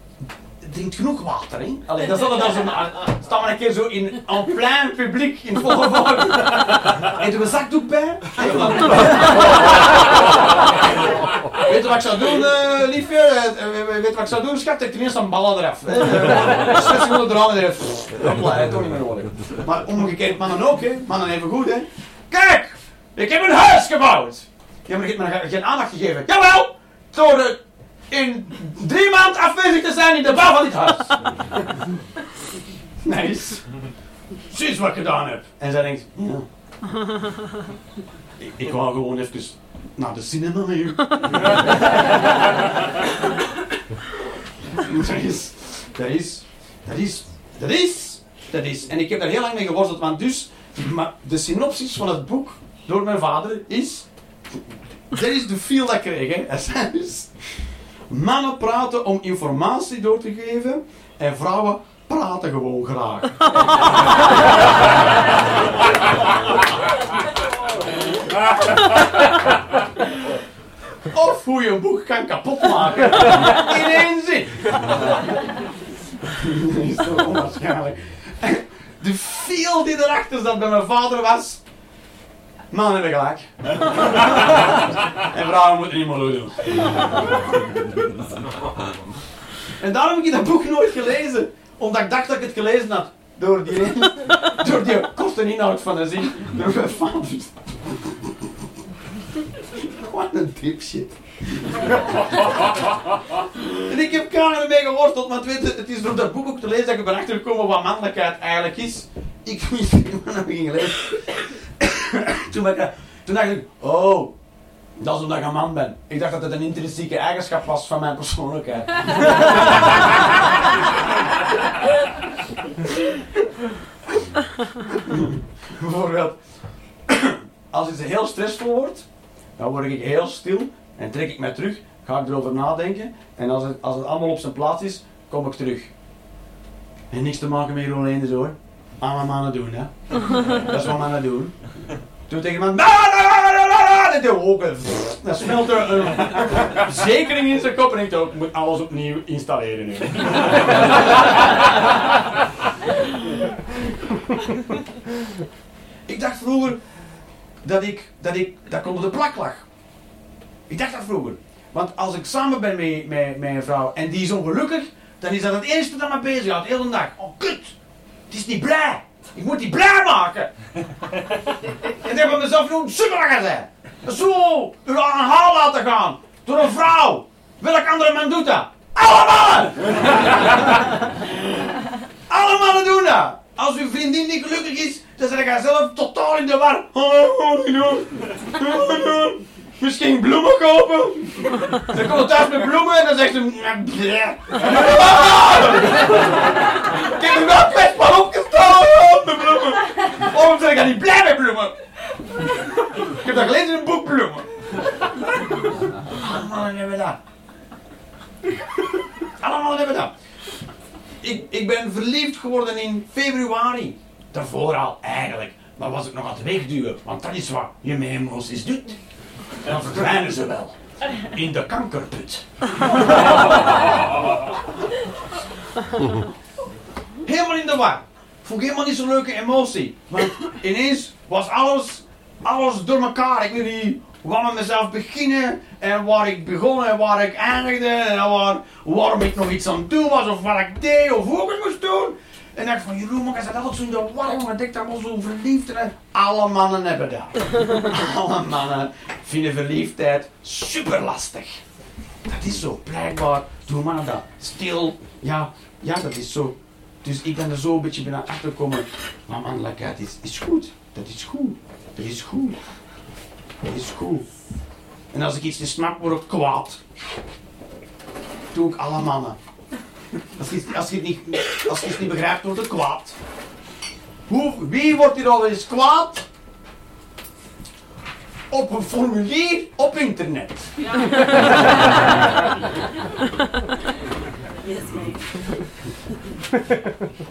Speaker 2: drinkt genoeg water, hè? Allee, dat altijd als een, staan we een keer zo in, en plein publiek, in volle volk. En doe een zakdoek bij. Weet je wat ik zou doen, eh, liefje? Eh, eh, weet je wat ik zou doen, schat? Ik ten eerste een ballen eraf. 6 seconden eraan eraf. Hopla, hè, toch niet meer nodig. Maar omgekeerd mannen ook, hè. Mannen even goed, hè. Kijk! Ik heb een huis gebouwd! Ja, maar je hebt me geen aandacht gegeven. Jawel! Door de, in drie maanden afwezig te zijn in de bouw van dit huis. Nice. Precies wat ik gedaan heb. En zij denkt, ja. Ik, ik wou gewoon even naar de cinema met u. dat is, dat is, dat is, dat is, dat is. En ik heb daar heel lang mee geworsteld, want dus, maar de synopsis van het boek door mijn vader is, dat is de feel dat ik kreeg. Hè. Mannen praten om informatie door te geven en vrouwen praten gewoon graag. Of hoe je een boek kan kapotmaken in één zin. Dat is toch onwaarschijnlijk. De feel die erachter zat bij mijn vader was... Mannen hebben gelijk. en vrouwen moeten niet meer doen. En daarom heb ik dat boek nooit gelezen. Omdat ik dacht dat ik het gelezen had. Door die, door die korte inhoud van de zin. Door mijn vader. Wat een dipshit. En ik heb kamer ermee geworsteld, weet je, het is door dat boek ook te lezen dat ik ben achtergekomen wat mannelijkheid eigenlijk is. Ik wist wat ik ging lezen. toen, toen dacht ik, oh, dat is omdat ik een man ben. Ik dacht dat het een intrinsieke eigenschap was van mijn persoonlijkheid. Bijvoorbeeld, als iets heel stressvol wordt, dan word ik heel stil en trek ik mij terug, ga ik erover nadenken en als het, als het allemaal op zijn plaats is, kom ik terug. En niks te maken met alleen dus hoor. Alle mannen doen hè. Dat is wat mannen doen. Doe tegen eh, Dan smelt er een zekering in zijn kop en ik moet alles opnieuw installeren nu. ik dacht vroeger dat ik, dat ik, dat ik onder de plak lag. Ik dacht dat vroeger. Want als ik samen ben met, een vrouw en die is ongelukkig, dan is dat het eerste dat me bezighoudt, heel de dag. Oh kut, het is niet blij. Ik moet die blij maken. en dan heb ik mezelf super zijn. Zo, u aan haal laten gaan. Door een vrouw. Welk andere man doet dat? Alle mannen! Alle mannen doen dat. Als uw vriendin niet gelukkig is, dan zeg jij zelf totaal in de war. Misschien bloemen kopen. Dan komt thuis met bloemen en dan zegt ze... Ik heb er wel kwetsbaar opgestoken met bloemen. Waarom zeg ik dan niet blij met bloemen? Ik heb dat gelezen in een boek bloemen. Allemaal hebben dat. Allemaal hebben dat. Ik, ik ben verliefd geworden in februari. Daarvoor al eigenlijk. Maar was ik nog aan het wegduwen, want dat is wat je met emoties doet. En dan verdwijnen ze wel. In de kankerput. helemaal in de war. Vond ik helemaal niet zo'n leuke emotie. Want ineens was alles, alles door elkaar. Ik weet niet waar met mezelf beginnen. En waar ik begon en waar ik eindigde. En waar, waarom ik nog iets aan het doen was. Of wat ik deed of hoe ik moest doen. En dacht van, Jeroen, maar zit altijd zo in de war, jongen. Ik dat wel zo verliefd. En alle mannen hebben dat. Alle mannen vinden verliefdheid super lastig. Dat is zo, blijkbaar doen mannen dat. Stil, ja, ja, dat is zo. Dus ik ben er zo een beetje bijna achter gekomen. Maar mannelijkheid is, is goed. Dat is goed. Dat is goed. Dat is goed. En als ik iets niet snap, word ik kwaad. Doe ik alle mannen. Als je, als je, het, niet, als je het niet begrijpt, word ik kwaad. Hoe, wie wordt hier al eens kwaad? Op een formulier op internet.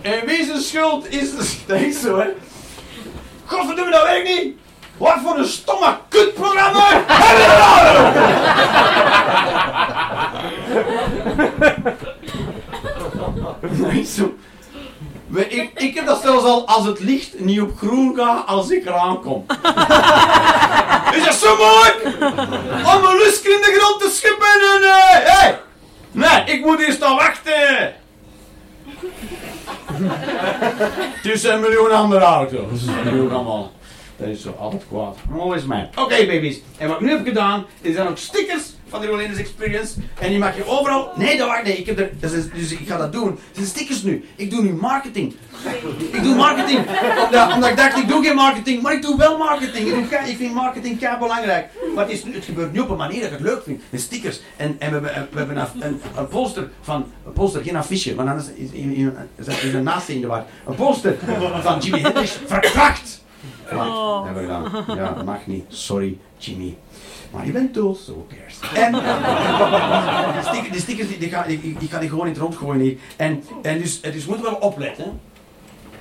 Speaker 2: En wie zijn schuld is Dat is zo, hè? Godverdomme, dat werkt niet! Wat voor een stomme kutprogramma hebben we nou? Nee, zo. We- Ik, ik heb dat zelfs al als het licht niet op groen gaat als ik eraan kom. Is dat zo moeilijk? Om een lusken in de grond te schippen en... eh, hey! Nee, ik moet hier staan wachten! Tussen een miljoen andere auto's. Een miljoen allemaal. Dat is zo altijd kwaad. Maar is mij. Oké baby's. En wat ik nu heb gedaan, is zijn ook stickers van de Rolanders Experience. En die maak je overal. Nee, dat wacht. Nee, ik heb er. Is, dus ik ga dat doen. Het zijn stickers nu. Ik doe nu marketing. Ik doe marketing. Omdat, omdat ik dacht, ik doe geen marketing. Maar ik doe wel marketing. Ik, doe, ik vind marketing kei belangrijk. Maar het, is, het gebeurt nu op een manier dat ik het leuk vind. Met stickers. En, en we hebben, we hebben een, een, een poster van. Een poster, geen affiche. Want anders is, is, een naast in de war. Een poster van Jimi Hendrix verkracht. Maar, dat hebben we gedaan. Ja, dat mag niet. Sorry, Jimmy. Maar je bent dood, so who cares. En de stickers, de stickers die, die ga, ik, ik- ik ga die gewoon in het rond gooien hier. En, en dus, dus moet wel opletten.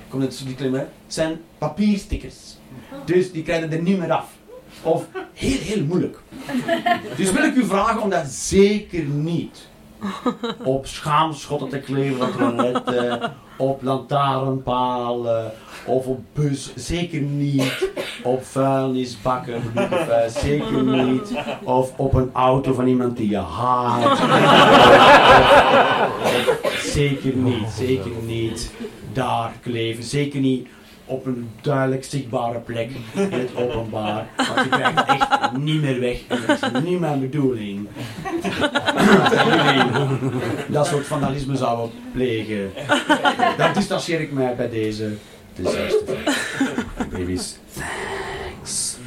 Speaker 2: Komt het die klimmen? Het zijn papierstickers. Dus die krijgen er niet meer af. Of heel, heel moeilijk. Dus wil ik u vragen om dat zeker niet op schaamschotten te kleven, op toiletten, op lantaarnpalen of op bus. Zeker niet op vuilnisbakken, zeker niet. Of op een auto van iemand die je haat. zeker niet, zeker niet daar kleven. Zeker niet op een duidelijk zichtbare plek in het openbaar. Want ik krijg echt niet meer weg. En dat is niet mijn bedoeling. dat soort vandalisme zou ik plegen. Dan distancieer ik mij bij deze disaster. Babies, thanks.